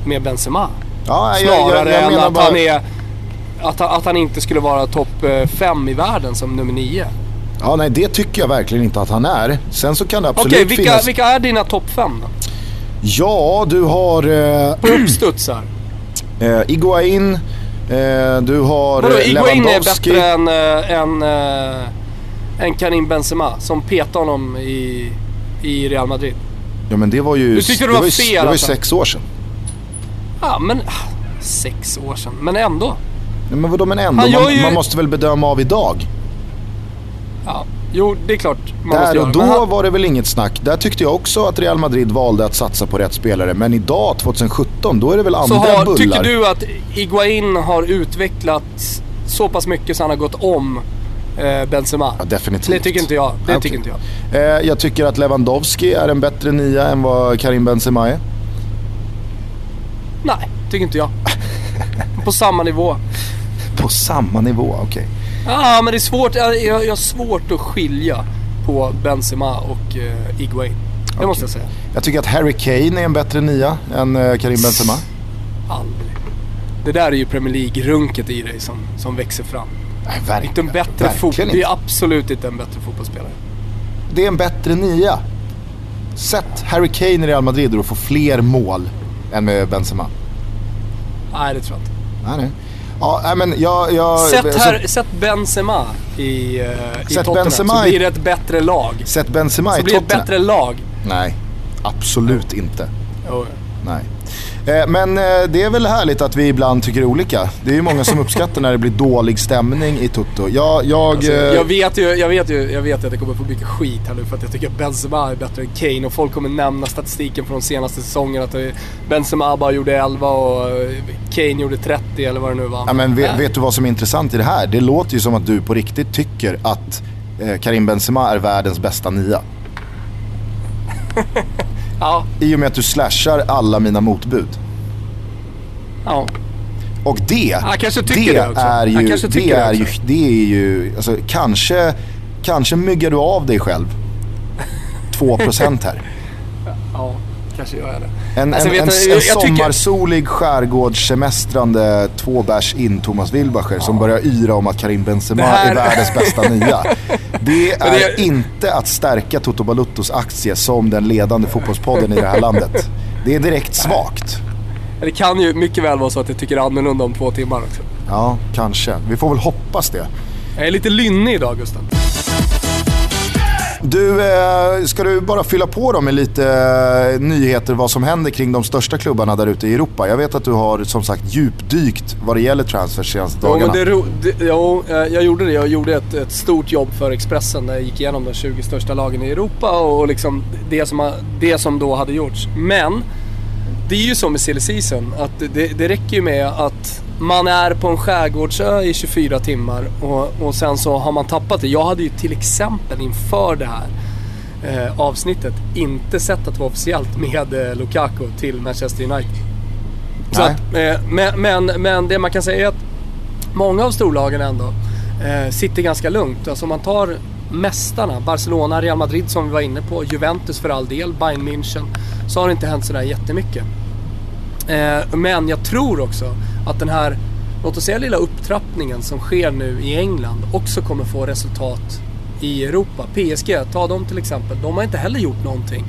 med Benzema. Ja, Snarare jag, jag, jag än att bara... han är... Att, att han inte skulle vara topp 5 eh, i världen som nummer 9. Ja, nej det tycker jag verkligen inte att han är. Sen så kan det absolut Okej, vilka, finnas... vilka är dina topp 5 då? Ja, du har... Eh... På uppstuds här. Eh, Iguain, eh, du har Vadå, eh, Iguain är bättre än, äh, än, äh, än Karim Benzema som petade honom i, i Real Madrid. Ja men det var ju... Du tyckte det var, det var fel ju, Det var ju alltså. sex år sedan. Ja men... Sex år sedan, men ändå. Ja, men vadå men ändå? Man, ju... man måste väl bedöma av idag? Ja, jo det är klart man Där och då han... var det väl inget snack. Där tyckte jag också att Real Madrid valde att satsa på rätt spelare. Men idag, 2017, då är det väl andra så har, bullar. Tycker du att Iguain har utvecklats så pass mycket så han har gått om eh, Benzema? Ja, definitivt. Det tycker inte jag. Det okay. tycker inte jag. Eh, jag tycker att Lewandowski är en bättre nia än vad Karim Benzema är. Nej, tycker inte jag. på samma nivå. På samma nivå, okej. Okay. Ja, men det är svårt. Jag, jag har svårt att skilja på Benzema och uh, Iguain. Det okay. måste jag säga. Jag tycker att Harry Kane är en bättre nia än uh, Karim Benzema. Aldrig. Det där är ju Premier League-runket i dig som, som växer fram. Nej, verkligen, inte en bättre fotboll. Det är absolut inte en bättre fotbollsspelare. Det är en bättre nia. Sätt Harry Kane i Real Madrid och få fler mål än med Benzema. Nej, det tror jag inte. Nej, nej. Ja, men jag... jag sätt, här, så, sätt Benzema i, uh, i Tottenham Benzema så blir det ett bättre lag. Sätt Benzema i Tottenham. Så blir det ett bättre lag. Nej, absolut inte. Oh. Nej. Eh, men eh, det är väl härligt att vi ibland tycker olika. Det är ju många som uppskattar när det blir dålig stämning i Toto. Jag, jag, alltså, jag, vet ju, jag, vet ju, jag vet att jag kommer få mycket skit här nu för att jag tycker att Benzema är bättre än Kane och folk kommer nämna statistiken från de senaste säsongerna. Att Benzema bara gjorde 11 och Kane gjorde 30 eller vad det nu var. Ja, men vet, vet, du vad som är intressant i det här? Det låter ju som att du på riktigt tycker att eh, Karim Benzema är världens bästa nia. Ja. I och med att du slashar alla mina motbud. Ja. Och det, det, det är ju, det, det är ju, det är ju, alltså kanske, kanske myggar du av dig själv. 2% här. ja, kanske gör jag det. En, alltså, en, en, en, sommarsolig skärgårdssemestrande två bärs in Thomas Wilbacher ja. som börjar yra om att Karim Benzema här... är världens bästa nia. Det är det... inte att stärka Toto Baluttos aktie som den ledande fotbollspodden i det här landet. Det är direkt svagt. Det kan ju mycket väl vara så att jag tycker annorlunda om två timmar också. Ja, kanske. Vi får väl hoppas det. Jag är lite lynnig idag Gustav. Du, eh, ska du bara fylla på då med lite eh, nyheter vad som händer kring de största klubbarna där ute i Europa? Jag vet att du har som sagt djupdykt vad det gäller transfers senaste dagarna. Jo, det, det, jo, eh, jag gjorde det. Jag gjorde ett, ett, stort jobb för Expressen där jag gick igenom de 20 största lagen i Europa och liksom det som, det som då hade gjorts. Men det är ju så med silly season att det, det räcker ju med att man är på en skärgårdsö i 24 timmar och, och sen så har man tappat det. Jag hade ju till exempel inför det här eh, avsnittet inte sett att det var officiellt med eh, Lukaku till Manchester United. Så att, eh, men, men, men, det man kan säga är att många av storlagen ändå eh, sitter ganska lugnt. Alltså om man tar mästarna, Barcelona, Real Madrid som vi var inne på, Juventus för all del, Bayern München, så har det inte hänt sådär jättemycket. Eh, men jag tror också att den här, låt oss säga lilla upptrappningen som sker nu i England också kommer få resultat i Europa. PSG, ta dem till exempel. De har inte heller gjort någonting.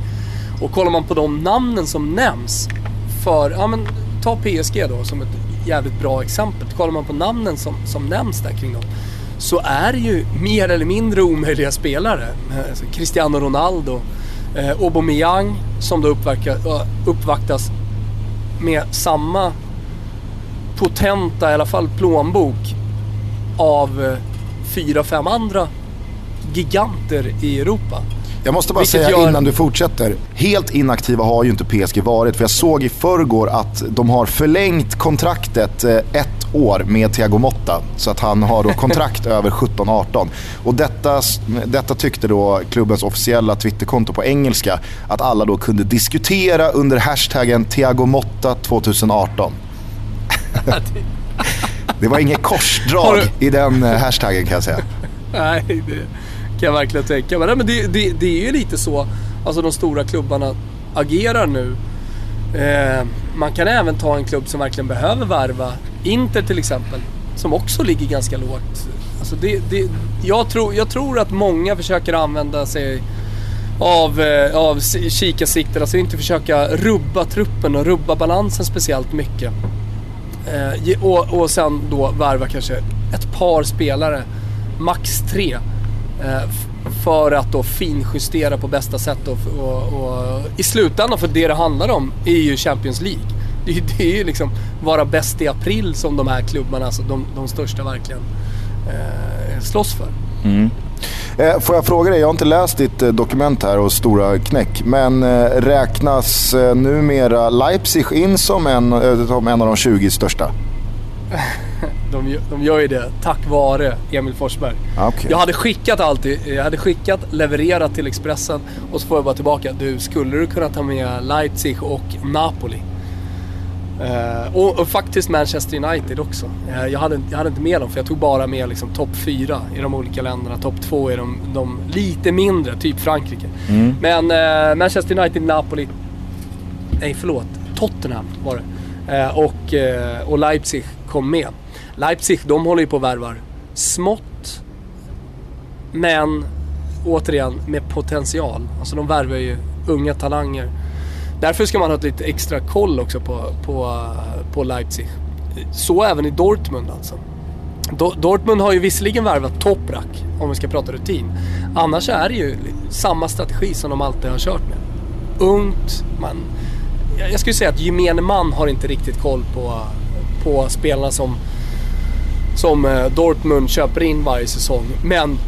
Och kollar man på de namnen som nämns för, ja men ta PSG då som ett jävligt bra exempel. Kollar man på namnen som, som nämns där kring dem så är det ju mer eller mindre omöjliga spelare. Eh, Cristiano Ronaldo, eh, Aubameyang som då uppvaktas med samma potenta, i alla fall plånbok, av eh, fyra, fem andra giganter i Europa. Jag måste bara Vilket säga gör... innan du fortsätter. Helt inaktiva har ju inte PSG varit. För jag såg i förrgår att de har förlängt kontraktet eh, ett år med Thiago Motta. Så att han har då kontrakt över 17-18. Och detta, detta tyckte då klubbens officiella Twitterkonto på engelska att alla då kunde diskutera under hashtaggen Thiago Motta 2018. det var inget korsdrag du... i den eh, hashtaggen kan jag säga. Nej, det kan jag verkligen tänka mig. Men det, det, det är ju lite så alltså de stora klubbarna agerar nu. Eh, man kan även ta en klubb som verkligen behöver värva. Inter till exempel, som också ligger ganska lågt. Alltså det, det, jag, tror, jag tror att många försöker använda sig av, eh, av kikarsikten, alltså inte försöka rubba truppen och rubba balansen speciellt mycket. Eh, och, och sen då värva kanske ett par spelare, max tre. Eh, för att då finjustera på bästa sätt och, och, och, i slutändan, för det det handlar om, är ju Champions League. Det, är, det är ju liksom vara bäst i april som de här klubbarna, alltså de, de största verkligen, eh, slåss för. Mm. Eh, får jag fråga dig, jag har inte läst ditt eh, dokument här och stora knäck, men eh, räknas numera Leipzig in som en, som en av de 20 största? de, de gör ju det tack vare Emil Forsberg. Okay. Jag hade skickat allt, jag hade skickat, levererat till Expressen och så får jag bara tillbaka. Du, skulle du kunna ta med Leipzig och Napoli? Uh, och, och, faktiskt Manchester United också. Uh, jag, hade, jag hade inte med dem för jag tog bara med liksom, topp fyra i de olika länderna. Topp två är de, de lite mindre, typ Frankrike. Mm. Men uh, Manchester United, Napoli... Nej, förlåt. Tottenham var det. och, och Leipzig kom med. Leipzig, de håller ju på och värvar smått. Men återigen med potential. Alltså de värvar ju unga talanger. Därför ska man ha lite extra koll också på, på, på Leipzig. Så även i Dortmund alltså. Dortmund har ju visserligen värvat Toprak, om vi ska prata rutin. Annars är det ju samma strategi som de alltid har kört med. Ungt, man... Jag skulle säga att gemene man har inte riktigt koll på, på spelarna som som eh, Dortmund köper in varje säsong. Men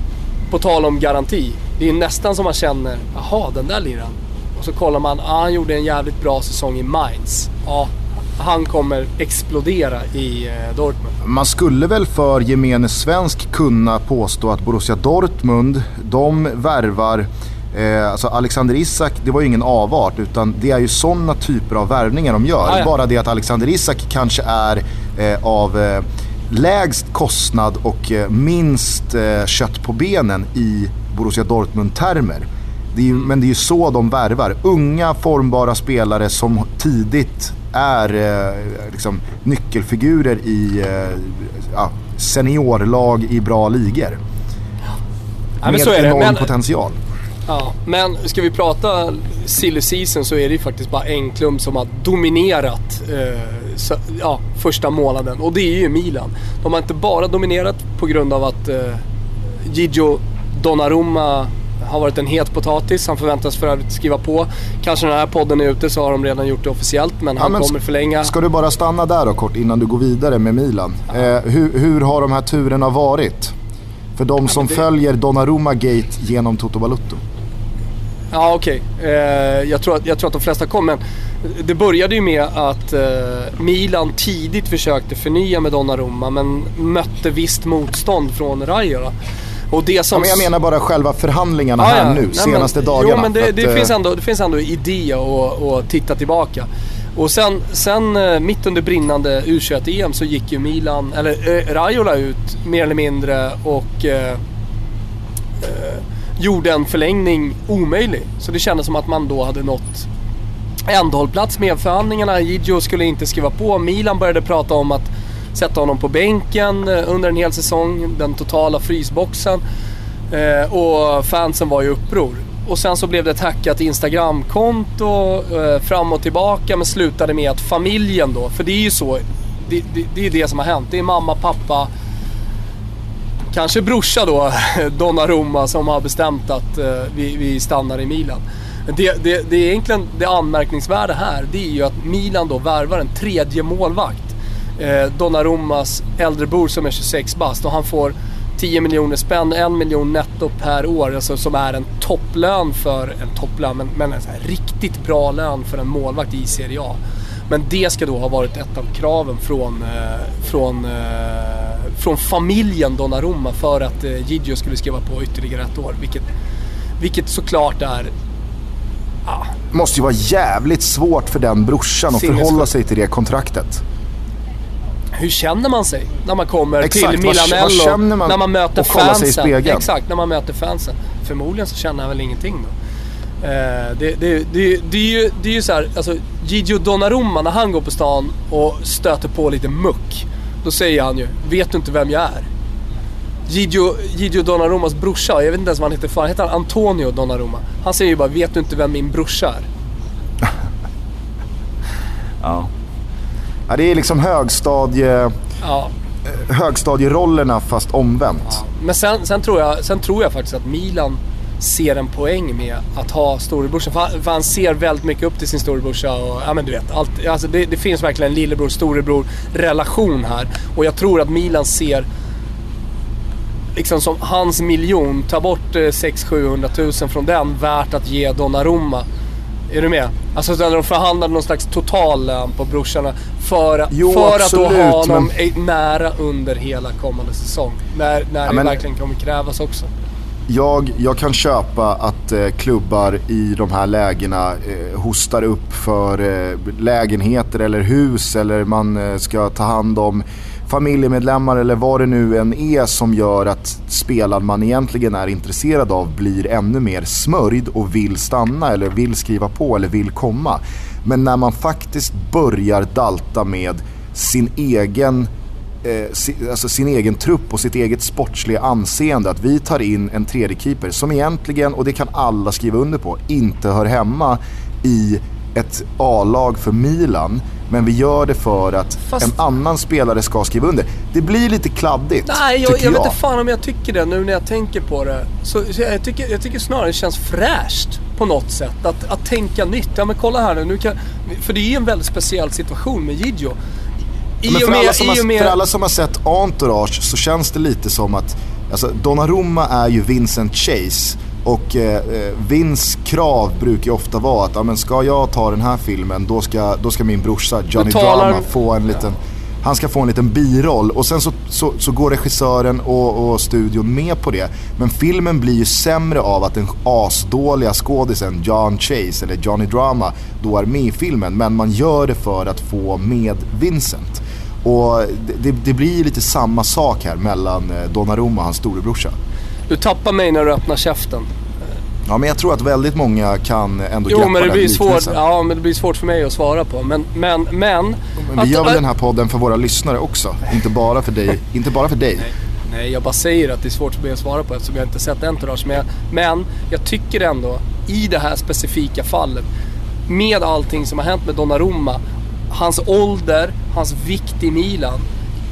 på tal om garanti. Det är nästan som man känner, jaha den där liran. Och så kollar man, ah, han gjorde en jävligt bra säsong i Mainz. Ja, han kommer explodera i eh, Dortmund. Man skulle väl för gemene svensk kunna påstå att Borussia Dortmund, de värvar Eh, alltså Alexander Isak, det var ju ingen avart utan det är ju sådana typer av värvningar de gör. Ah, ja. Bara det att Alexander Isak kanske är eh, av eh, lägst kostnad och eh, minst eh, kött på benen i Borussia Dortmund-termer. Det men det är ju så de värvar. Unga formbara spelare som tidigt är eh, liksom, nyckelfigurer i ja, seniorlag i bra ligor. Ja, med enorm men, potential. Ja, men ska vi prata silly season så är det ju faktiskt bara en klump som har dominerat eh, ja, första månaden. Och det är ju Milan. De har inte bara dominerat på grund av att eh, Gigio Donnarumma har varit en het potatis. Han förväntas för övrigt skriva på. Kanske när den här podden är ute så har de redan gjort det officiellt men han ja, men kommer förlänga. Ska du bara stanna där då kort innan du går vidare med Milan. Ja. Eh, hur, hur, har de här turerna varit? För de som det... följer Donnarumma-gate genom Toto Balutto. Ja okej, okay. eh, jag, tror att, jag tror att de flesta kom men det började ju med att eh, Milan tidigt försökte förnya med Donnarumma men mötte visst motstånd från Raiola. Och det som... Ja, men jag menar bara själva förhandlingarna ah, här ja. nu, Nej, senaste men, dagarna. Jo, men det, det, att, finns ändå, det finns ändå idé att titta tillbaka. Och sen, sen eh, mitt under brinnande U21-EM så gick ju Milan, eller Raiola ut mer eller mindre och äh, äh, gjorde en förlängning omöjlig. Så det kändes som att man då hade nått ändhållplats med förhandlingarna. Gigio skulle inte skriva på. Milan började prata om att sätta honom på bänken eh, under en hel säsong. Den totala frysboxen. Eh, och fansen var i uppror. Och sen så blev det ett hackat Instagramkonto eh, fram och tillbaka men slutade med att familjen då, för det är ju så, det, det, det är det som har hänt. Det är mamma, pappa, kanske brorsa då, Donnarumma som har bestämt att eh, vi, vi stannar i Milan. Det, det, det är egentligen det anmärkningsvärda här, det är ju att Milan då värvar en tredje målvakt eh, Donnarummas äldrebror som är 26 bast och han får 10 miljoner spänn, 1 miljon netto per år, alltså som är en topplön för, en topplön, men, men en riktigt bra lön för en målvakt i Serie A. Men det ska då ha varit ett av kraven från, eh, från, eh, från familjen Donnarumma för att eh, Gigio skulle skriva på ytterligare ett år. Vilket, vilket såklart är... Ah, måste ju vara jävligt svårt för den brorsan att förhålla sig till det kontraktet hur känner man sig när man kommer Exakt, till Milanello? Man när man möter fansen. Exakt, när man möter fansen. Förmodligen så känner han väl ingenting då. Eh, det, det, det, det, är ju, det är ju så här, alltså Gigio Donnarumma när han går på stan och stöter på lite muck. Då säger han ju, vet du inte vem jag är? Gigio, Gigio Donnarummas brorsa, jag vet inte ens vad han heter för, heter han Antonio Donnarumma? Han säger ju bara, vet du inte vem min brorsa är? ja. Ja, det är liksom högstadie... Ja. Högstadierollerna fast omvänt. Ja. Men sen, sen, tror jag, sen tror jag faktiskt att Milan ser en poäng med att ha storebrorsan. För, han, för han ser väldigt mycket upp till sin storebrorsa och ja men du vet. Allt, alltså det, det finns verkligen en lillebror storebror relation här. Och jag tror att Milan ser liksom som hans miljon, ta bort 600-700 eh, 000 från den, värt att ge Donnarumma. Är du med? Alltså när de förhandlade någon slags total lön på brorsorna för, jo, för absolut, att då ha honom men... nära under hela kommande säsong. När, när ja, det men... verkligen kommer krävas också. Jag, jag kan köpa att eh, klubbar i de här lägena eh, hostar upp för eh, lägenheter eller hus eller man eh, ska ta hand om familjemedlemmar eller vad det nu än är som gör att spelaren man egentligen är intresserad av blir ännu mer smörjd och vill stanna eller vill skriva på eller vill komma. Men när man faktiskt börjar dalta med sin egen eh, alltså sin egen trupp och sitt eget sportsliga anseende. Att vi tar in en tredje keeper som egentligen, och det kan alla skriva under på, inte hör hemma i ett A-lag för Milan. Men vi gör det för att Fast... en annan spelare ska skriva under. Det blir lite kladdigt, Nej, jag, jag, jag vet inte fan om jag tycker det nu när jag tänker på det. Så, jag, tycker, jag tycker snarare det känns fräscht på något sätt. Att, att tänka nytt. Ja men kolla här nu. nu kan, för det är ju en väldigt speciell situation med Gigio. I men för, med, alla som har, med... för alla som har sett Entourage så känns det lite som att Alltså Donnarumma är ju Vincent Chase och eh, eh, Vins krav brukar ju ofta vara att, ja, men ska jag ta den här filmen då ska, då ska min brorsa Johnny talar... Drama få en liten... Ja. Han ska få en liten biroll och sen så, så, så går regissören och, och, studion med på det. Men filmen blir ju sämre av att den asdåliga skådisen John Chase eller Johnny Drama då är med i filmen. Men man gör det för att få med Vincent. Och det, det blir lite samma sak här mellan eh, Donnarumma och hans storebrorsa. Du tappar mig när du öppnar käften. Ja, men jag tror att väldigt många kan ändå jo, greppa men det blir svårt, Ja, men det blir svårt för mig att svara på. Men, men, men... men vi gör väl den här podden för våra lyssnare också. Inte bara för dig. inte bara för dig. Nej, nej, jag bara säger att det är svårt för mig att svara på eftersom jag inte sett Entourage. Men, men jag tycker ändå, i det här specifika fallet, med allting som har hänt med Donnarumma, hans ålder, hans vikt i Milan.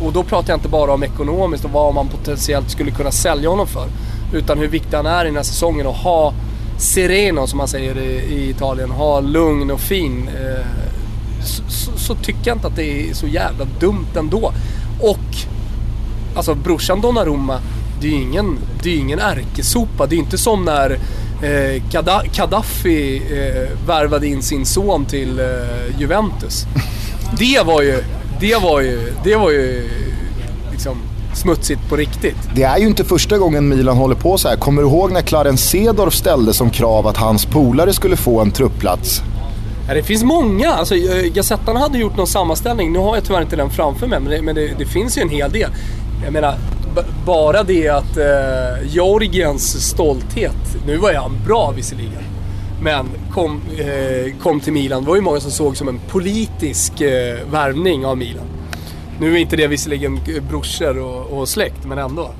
Och då pratar jag inte bara om ekonomiskt och vad man potentiellt skulle kunna sälja honom för. Utan hur viktig han är i den här säsongen och ha sereno som man säger i, Italien. Ha lugn och fin. Eh, så, så, så, tycker jag inte att det är så jävla dumt ändå. Och alltså brorsan Donnarumma, det är ju ingen, ingen ärkesopa. Det är inte som när eh, eh, värvade in sin son till eh, Juventus. Det var ju, det var ju, det var ju liksom smutsigt på riktigt. Det är ju inte första gången Milan håller på så här. Kommer du ihåg när Clarence Seedorf ställde som krav att hans polare skulle få en truppplats? Ja, det finns många. Alltså, eh, Gazettan hade gjort någon sammanställning. Nu har jag tyvärr inte den framför mig, men det, men det, det finns ju en hel del. Jag menar, bara det att eh, Georgiens stolthet, nu var ju han bra visserligen, men kom, eh, kom till Milan. Det var ju många som såg som en politisk eh, värvning av Milan. Nu är inte det visserligen brorsor och, och släkt, men ändå.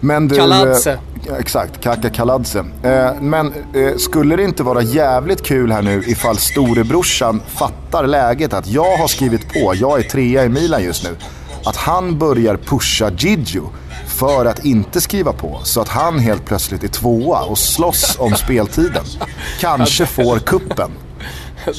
Men du, Kaladze. Eh, exakt, Kaka Kaladze. Eh, men eh, skulle det inte vara jävligt kul här nu ifall storebrorsan fattar läget att jag har skrivit på, jag är trea i Milan just nu. Att han börjar pusha Gigio för att inte skriva på. Så att han helt plötsligt är tvåa och slåss om speltiden. Kanske får kuppen.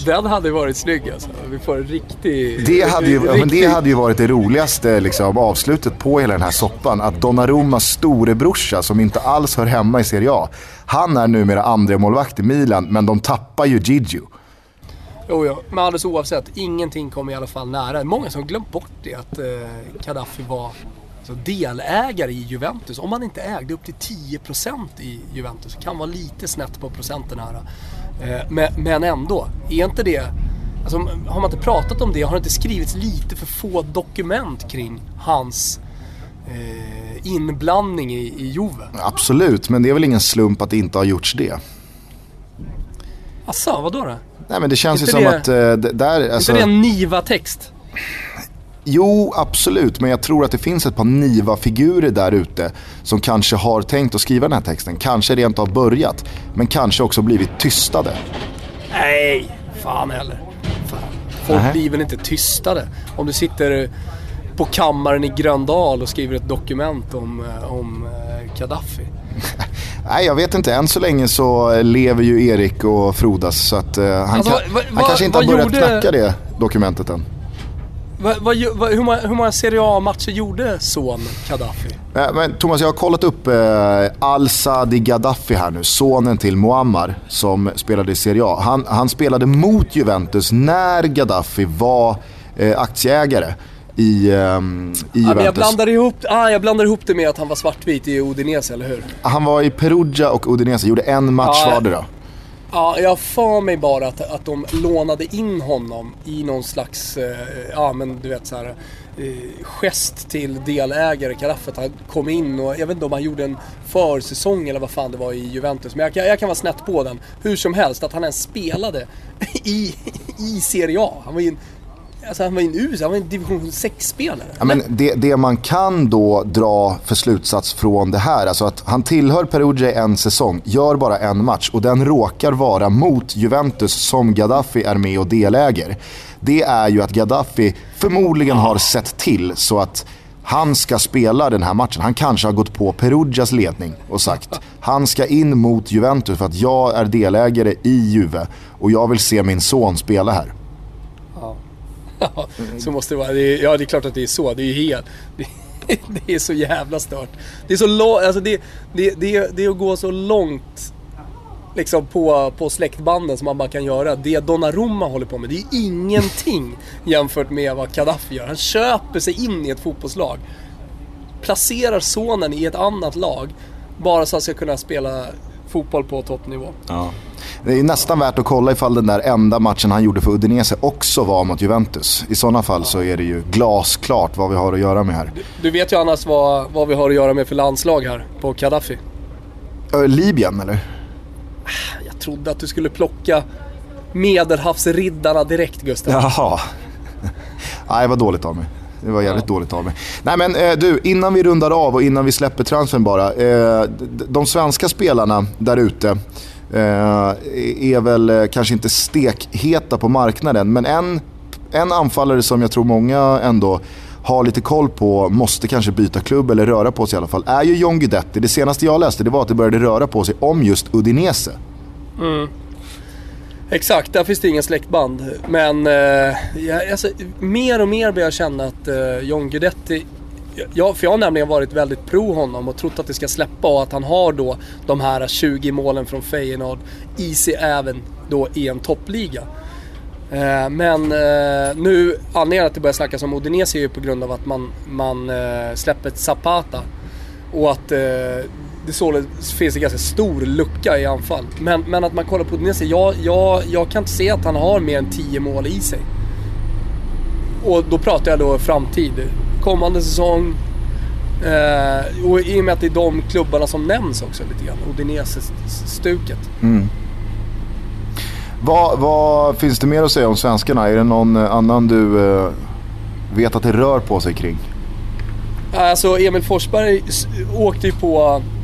Den hade varit snygg alltså. Vi får en riktig... Det hade ju, riktig... men det hade ju varit det roligaste liksom, avslutet på hela den här soppan. Att Donnarummas storebrorsa, som inte alls hör hemma i Serie A, han är numera andra målvakt i Milan, men de tappar ju Gigio. Jo, ja. Men alldeles oavsett, ingenting kom i alla fall nära. Många som glömt bort det, att eh, Gaddafi var alltså, delägare i Juventus. Om man inte ägde upp till 10% i Juventus, kan vara lite snett på procenten här. Eh, men ändå, är inte det... Alltså, har man inte pratat om det? Har det inte skrivits lite för få dokument kring hans eh, inblandning i, i Juve? Absolut, men det är väl ingen slump att det inte har gjorts det. Asså, vadå då? Nej men det känns inte ju som det, att... Eh, där, alltså... Inte det en Niva-text? Jo, absolut. Men jag tror att det finns ett par Niva-figurer där ute som kanske har tänkt att skriva den här texten. Kanske rent av börjat. Men kanske också blivit tystade. Nej, fan heller. Fan. Folk Nähä. blir väl inte tystade. Om du sitter på kammaren i Gröndal och skriver ett dokument om, eh, om eh, Gaddafi. Nej, jag vet inte. Än så länge så lever ju Erik och frodas. Så att, uh, han, alltså, kan, va, va, han kanske inte har börjat gjorde... knacka det dokumentet än. Va, va, va, hur, många, hur många Serie A-matcher gjorde son Gaddafi? Äh, men Thomas, jag har kollat upp eh, Al-Sadi Gaddafi här nu, sonen till Muammar som spelade i Serie A. Han, han spelade mot Juventus när Gaddafi var eh, aktieägare i, um, i Juventus. jag, blandar ihop, ah, jag blandar ihop det med att han var svartvit i Udinese, eller hur? Han var i Perugia och Udinese, gjorde en match ah, vardera. Ja, jag för mig bara att, att de lånade in honom i någon slags, eh, ja men du vet så här, eh, gest till delägare Karaffet. Han kom in och jag vet inte om han gjorde en försäsong eller vad fan det var i Juventus. Men jag, jag kan vara snett på den. Hur som helst, att han ens spelade i, i Serie A. Han var ju en Alltså han var ju en US, han var en division 6-spelare. Ja, men det, det man kan då dra för slutsats från det här, alltså att han tillhör Perugia en säsong, gör bara en match och den råkar vara mot Juventus som Gaddafi är med och deläger. Det är ju att Gaddafi förmodligen har sett till så att han ska spela den här matchen. Han kanske har gått på Perugias ledning och sagt han ska in mot Juventus för att jag är delägare i Juve och jag vill se min son spela här. Ja, så måste det vara. Det är, ja, det är klart att det är så. Det är ju helt... Det, det är så jävla stört. Det är så långt, alltså det, det, det, det är att gå så långt liksom på, på släktbanden som man bara kan göra. Det Donnarumma håller på med, det är ingenting jämfört med vad Gaddafi gör. Han köper sig in i ett fotbollslag. Placerar sonen i ett annat lag bara så att han ska kunna spela fotboll på toppnivå. Ja. Det är nästan värt att kolla ifall den där enda matchen han gjorde för Udinese också var mot Juventus. I sådana fall så är det ju glasklart vad vi har att göra med här. Du, du vet ju annars vad, vad vi har att göra med för landslag här på Gaddafi. Ö, Libyen eller? Jag trodde att du skulle plocka Medelhavsriddarna direkt Gustav. Jaha. Nej, var dåligt av mig. Det var jävligt ja. dåligt av mig. Nej men eh, du, innan vi rundar av och innan vi släpper transfern bara. Eh, de svenska spelarna där ute eh, är väl eh, kanske inte stekheta på marknaden. Men en en anfallare som jag tror många ändå har lite koll på, måste kanske byta klubb eller röra på sig i alla fall, är ju John Guidetti. Det senaste jag läste det var att det började röra på sig om just Udinese. Mm. Exakt, där finns det inga släktband. Men eh, alltså, mer och mer börjar jag känna att eh, John Guidetti jag, för jag har nämligen varit väldigt pro honom och trott att det ska släppa och att han har då de här 20 målen från Feyenoord i sig även då i en toppliga. Eh, men eh, nu, anledningen att det börjar snackas om Odinese är ju på grund av att man, man eh, släpper Zapata. Och att eh, det således finns en ganska stor lucka i anfall. Men, men att man kollar på Odinese, jag, jag, jag kan inte se att han har mer än 10 mål i sig. Och då pratar jag då framtid. Kommande säsong. Eh, och i och med att det är de klubbarna som nämns också lite grann. Odinese-stuket. Mm. Vad, vad, finns det mer att säga om svenskarna? Är det någon annan du eh, vet att det rör på sig kring? Alltså Emil Forsberg åkte ju på eh,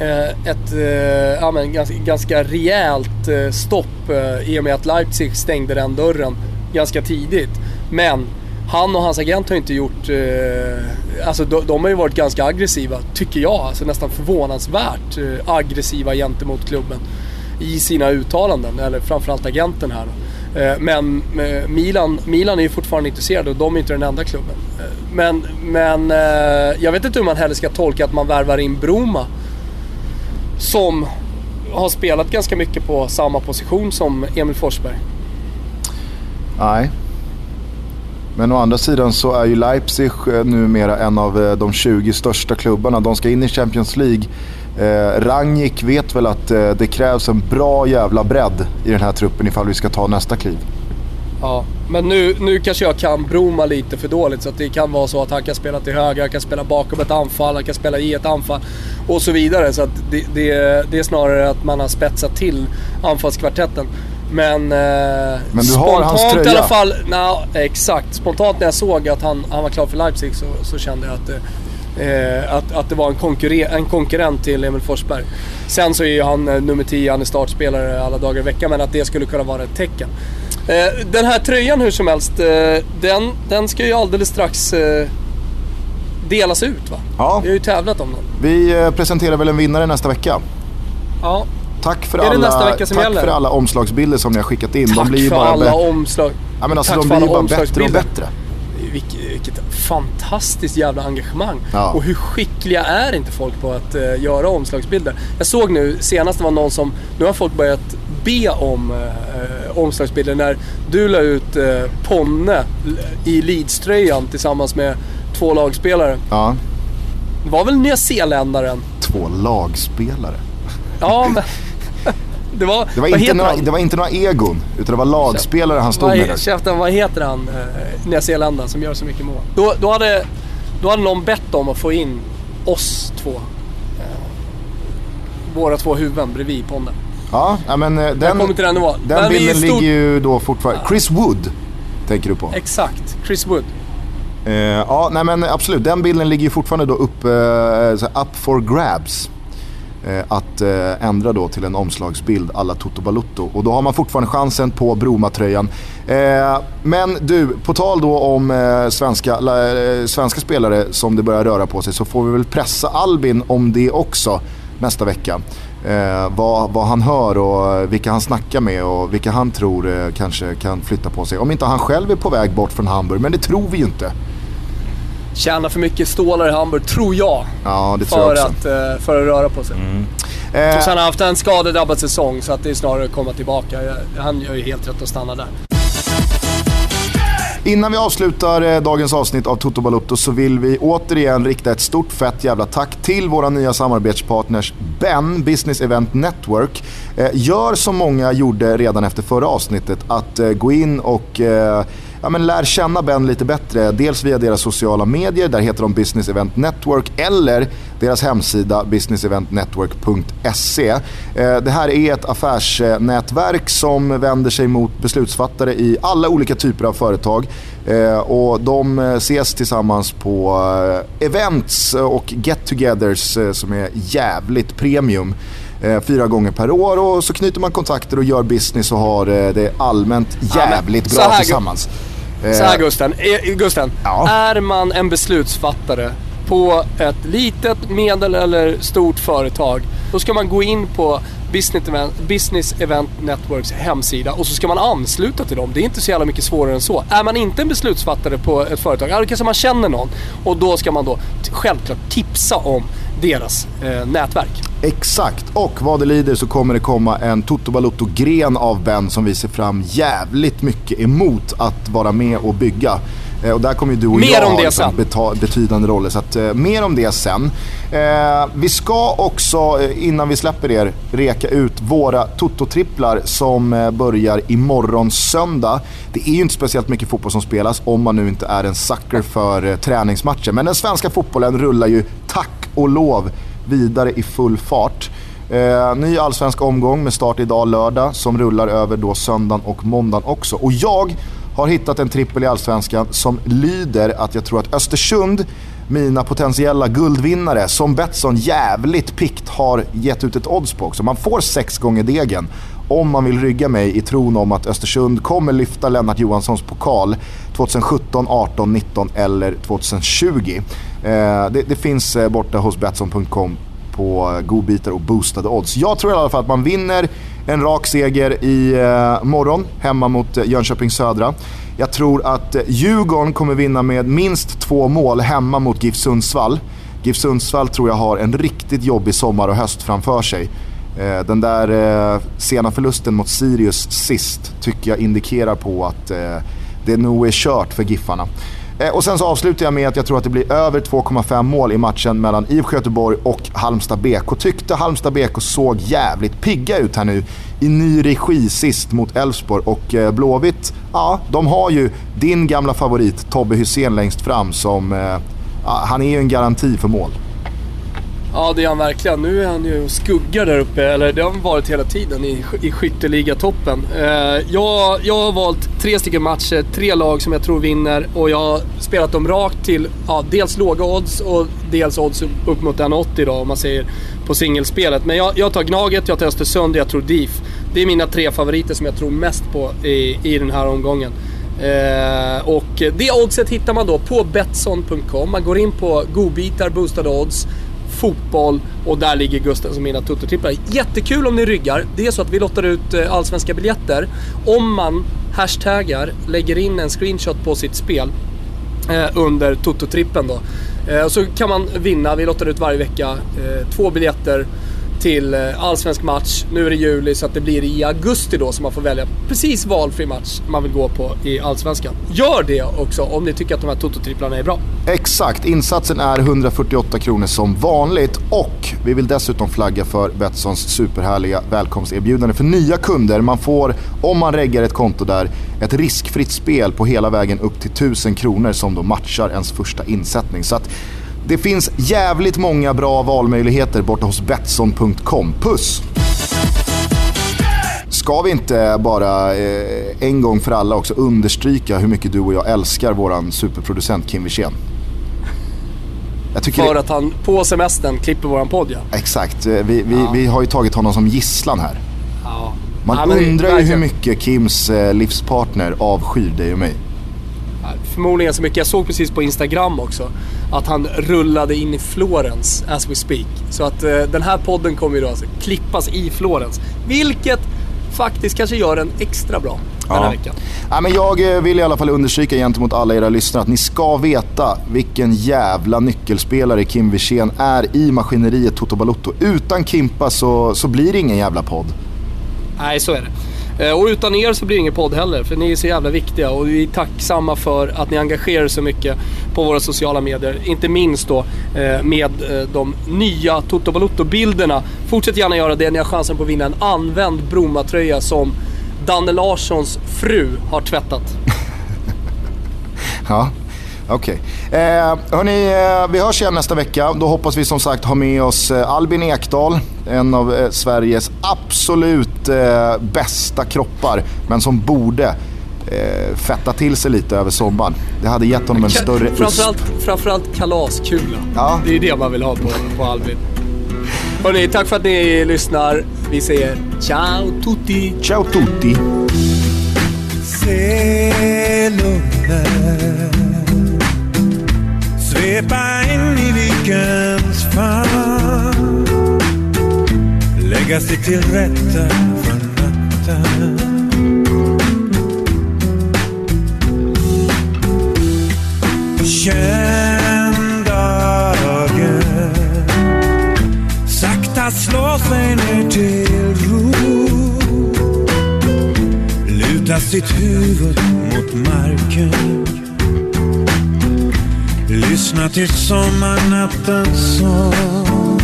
Eh, ett eh, ja, men, ganska, ganska rejält eh, stopp i och med att Leipzig stängde den dörren ganska tidigt. Men han och hans agent har inte gjort... Eh, alltså de, de, har ju varit ganska aggressiva, tycker jag. Alltså nästan förvånansvärt eh, aggressiva gentemot klubben i sina uttalanden, eller framförallt agenten här. Eh, men Milan, Milan är ju fortfarande intresserade och de är inte den enda klubben. Men, men jag vet inte hur man heller ska tolka att man värvar in Broma. Som har spelat ganska mycket på samma position som Emil Forsberg. Nej. Men å andra sidan så är ju Leipzig eh, numera en av eh, de 20 största klubbarna. De ska in i Champions League. Eh, Rangnick vet väl att eh, det krävs en bra jävla bredd i den här truppen ifall vi ska ta nästa kliv. Ja, men nu, nu kanske jag kan Broma lite för dåligt så att det kan vara så att han kan spela till höger, han kan spela bakom ett anfall, han kan spela i ett anfall och så vidare. Så att det, det, det är snarare att man har spetsat till anfallskvartetten. Men, eh, Men tröja? i alla fall, na, exakt. Spontant när jag såg att han, han var klar för Leipzig så, så kände jag att eh, Eh, att, att det var en, konkurre- en konkurrent till Emil Forsberg. Sen så är ju han eh, nummer 10, han är startspelare alla dagar i veckan, men att det skulle kunna vara ett tecken. Eh, den här tröjan hur som helst, eh, den, den ska ju alldeles strax eh, delas ut va? Ja. Vi har ju tävlat om den. Vi presenterar väl en vinnare nästa vecka. Ja. Tack för, alla, tack för alla omslagsbilder som ni har skickat in. Tack de blir för bara alla omslag. Ja, men alltså, tack de blir bara bättre och bättre vilket fantastiskt jävla engagemang. Ja. Och hur skickliga är inte folk på att uh, göra omslagsbilder? Jag såg nu senast det var någon som, nu har folk börjat be om uh, omslagsbilder när du la ut uh, Ponne i Leeds-tröjan tillsammans med två lagspelare. Ja. Det var väl nyzeeländaren? Två lagspelare? Ja, men... Det var, det var, inte några, det var inte några egon, utan det var lagspelare han stod med. Käften, vad heter han, eh, nyzeeländaren som gör så mycket mål? Då, då, hade, då hade någon bett om att få in oss två. Eh, våra två huvuden bredvid ponden. Ja, men eh, den, den, den, den bilden ligger ju då fortfarande... Chris Wood tänker du på? Exakt, Chris Wood. Uh, ja, nej men absolut. Den bilden ligger ju fortfarande då upp, uh, up for grabs. Att ändra då till en omslagsbild alla Toto Balutto. Och då har man fortfarande chansen på Broma-tröjan. Men du, på tal då om svenska, svenska spelare som det börjar röra på sig så får vi väl pressa Albin om det också nästa vecka. Eh, vad, vad, han hör och vilka han snackar med och vilka han tror eh, kanske kan flytta på sig. Om inte han själv är på väg bort från Hamburg, men det tror vi ju inte tjänar för mycket stålar i Hamburg, tror jag. Ja, det tror jag också. Att, eh, för att röra på sig. Mm. Eh. Och sen har han haft en skadedrabbad säsong så att det är snarare att komma tillbaka. Han gör ju helt rätt att stanna där. Innan vi avslutar eh, dagens avsnitt av Toto Balotto så vill vi återigen rikta ett stort fett jävla tack till våra nya samarbetspartners Ben, Business Event Network. Eh, gör som många gjorde redan efter förra avsnittet, att eh, gå in och ja, men lär känna Ben lite bättre. Dels via deras sociala medier, där heter de Business Event Network, eller deras hemsida businesseventnetwork.se. Eh, det här är ett affärsnätverk som vänder sig mot beslutsfattare i alla olika typer av företag. Eh, och de ses tillsammans på eh, events och get-togethers som är jävligt premium fyra gånger per år och så knyter man kontakter och gör business och har det allmänt jävligt bra tillsammans. Så här Gusten, är, Gusten ja. är man en beslutsfattare på ett litet, medel eller stort företag, då ska man gå in på Business Event, Business Event Networks hemsida och så ska man ansluta till dem. Det är inte så jävla mycket svårare än så. Är man inte en beslutsfattare på ett företag, då kanske man känner någon och då ska man då självklart tipsa om deras eh, nätverk. Exakt, och vad det lider så kommer det komma en Toto Balotto-gren av Ben som vi ser fram jävligt mycket emot att vara med och bygga. Eh, och där kommer ju du och mer jag det liksom betydande roller. Så att, eh, mer om det sen. Eh, vi ska också, eh, innan vi släpper er, reka ut våra Toto-tripplar som börjar imorgon söndag. Det är ju inte speciellt mycket fotboll som spelas om man nu inte är en sucker för träningsmatcher. Men den svenska fotbollen rullar ju tack och lov vidare i full fart. Eh, ny allsvensk omgång med start idag lördag som rullar över då söndagen och måndagen också. Och jag har hittat en trippel i Allsvenskan som lyder att jag tror att Östersund, mina potentiella guldvinnare, som Betsson jävligt pikt har gett ut ett odds på också. Man får sex gånger degen om man vill rygga mig i tron om att Östersund kommer lyfta Lennart Johanssons pokal 2017, 18, 19 eller 2020. Eh, det, det, finns eh, borta hos Betsson.com på eh, godbitar och boostade odds. Jag tror i alla fall att man vinner en rak seger i eh, morgon hemma mot eh, Jönköping Södra. Jag tror att eh, Djurgården kommer vinna med minst två mål hemma mot GIF Sundsvall. GIF Sundsvall tror jag har en riktigt jobbig sommar och höst framför sig. Eh, den där eh, sena förlusten mot Sirius sist tycker jag indikerar på att eh, det nog är kört för Giffarna. Eh, och sen så avslutar jag med att jag tror att det blir över 2,5 mål i matchen mellan IFK Göteborg och Halmstad BK. Tyckte Halmstad BK såg jävligt pigga ut här nu i ny regi sist mot Elfsborg. Och eh, Blåvitt, ja, de har ju din gamla favorit Tobbe Hysén längst fram som... Eh, ja, han är ju en garanti för mål. Ja, det är han verkligen. Nu är han ju skuggar där uppe, eller det har han varit hela tiden i, i skytteligatoppen. Eh, jag, jag har valt tre stycken matcher, tre lag som jag tror vinner och jag har spelat dem rakt till ja, dels låga odds och dels odds upp mot 1,80 då om man säger på singelspelet. Men jag, jag tar Gnaget, jag tar Östersund och jag tror DIF. Det är mina tre favoriter som jag tror mest på i, i den här omgången. Eh, och det oddset hittar man då på Betsson.com. Man går in på godbitar, boostade odds fotboll och där ligger Gusten som mina tuttotripplar. Jättekul om ni ryggar. Det är så att vi lottar ut eh, allsvenska biljetter om man hashtaggar, lägger in en screenshot på sitt spel eh, under tuttotrippen då. Eh, så kan man vinna, vi lottar ut varje vecka, eh, två biljetter till eh, allsvensk match. Nu är det juli så att det blir i augusti då som man får välja precis valfri match man vill gå på i allsvenskan. Gör det också om ni tycker att de här tototripplarna är bra. Exakt, insatsen är 148 kronor som vanligt och vi vill dessutom flagga för Betssons superhärliga välkomsterbjudande för nya kunder. Man får, om man reggar ett konto där, ett riskfritt spel på hela vägen upp till 1000 kronor som då matchar ens första insättning. Så att det finns jävligt många bra valmöjligheter borta hos Betsson.com. Puss! Ska vi inte bara eh, en gång för alla också understryka hur mycket du och jag älskar våran superproducent Kim Wirsén? för att han på semestern klipper våran podd ja. Exakt, eh, vi, vi, ja. vi har ju tagit honom som gisslan här. Ja. Man ja, undrar ju hur mycket Kims eh, livspartner avskyr dig och mig. Förmodligen så mycket. Jag såg precis på Instagram också att han rullade in i Florens as we speak. Så att eh, den här podden kommer ju då alltså klippas i Florens. Vilket faktiskt kanske gör den extra bra den här veckan. Ja, men jag eh, vill i alla fall understryka gentemot alla era lyssnare att ni ska veta vilken jävla nyckelspelare Kim Wirsén är i maskineriet Toto Balotto. Utan Kimpa så, så blir det ingen jävla podd. Nej, så är det. Eh, och utan er så blir det ingen podd heller, för ni är så jävla viktiga och vi är tacksamma för att ni engagerar er så mycket på våra sociala medier. Inte minst då eh, med eh, de nya Toto Balotto-bilderna. Fortsätt gärna göra det, ni har chansen på att vinna en använd Bromma-tröja som Danne Larssons fru har tvättat. ja, Okej. Okay. Eh, hörni, eh, vi hörs igen nästa vecka. Då hoppas vi som sagt ha med oss eh, Albin Ekdal, en av eh, Sveriges absolut eh, bästa kroppar, men som borde eh, fetta till sig lite över sommaren. Det hade gett honom en större framförallt. Framförallt kalaskula. Ja. Det är det man vill ha på, på Albin. Hörni, tack för att ni lyssnar. Vi säger ciao tutti. Ciao tutti svepa in i vikens famn. Lägga sig till rätta för natten. Känn dagen. Sakta slå sig ner till ro. Luta sitt huvud mot marken. Lyssna till sommarnattens sång.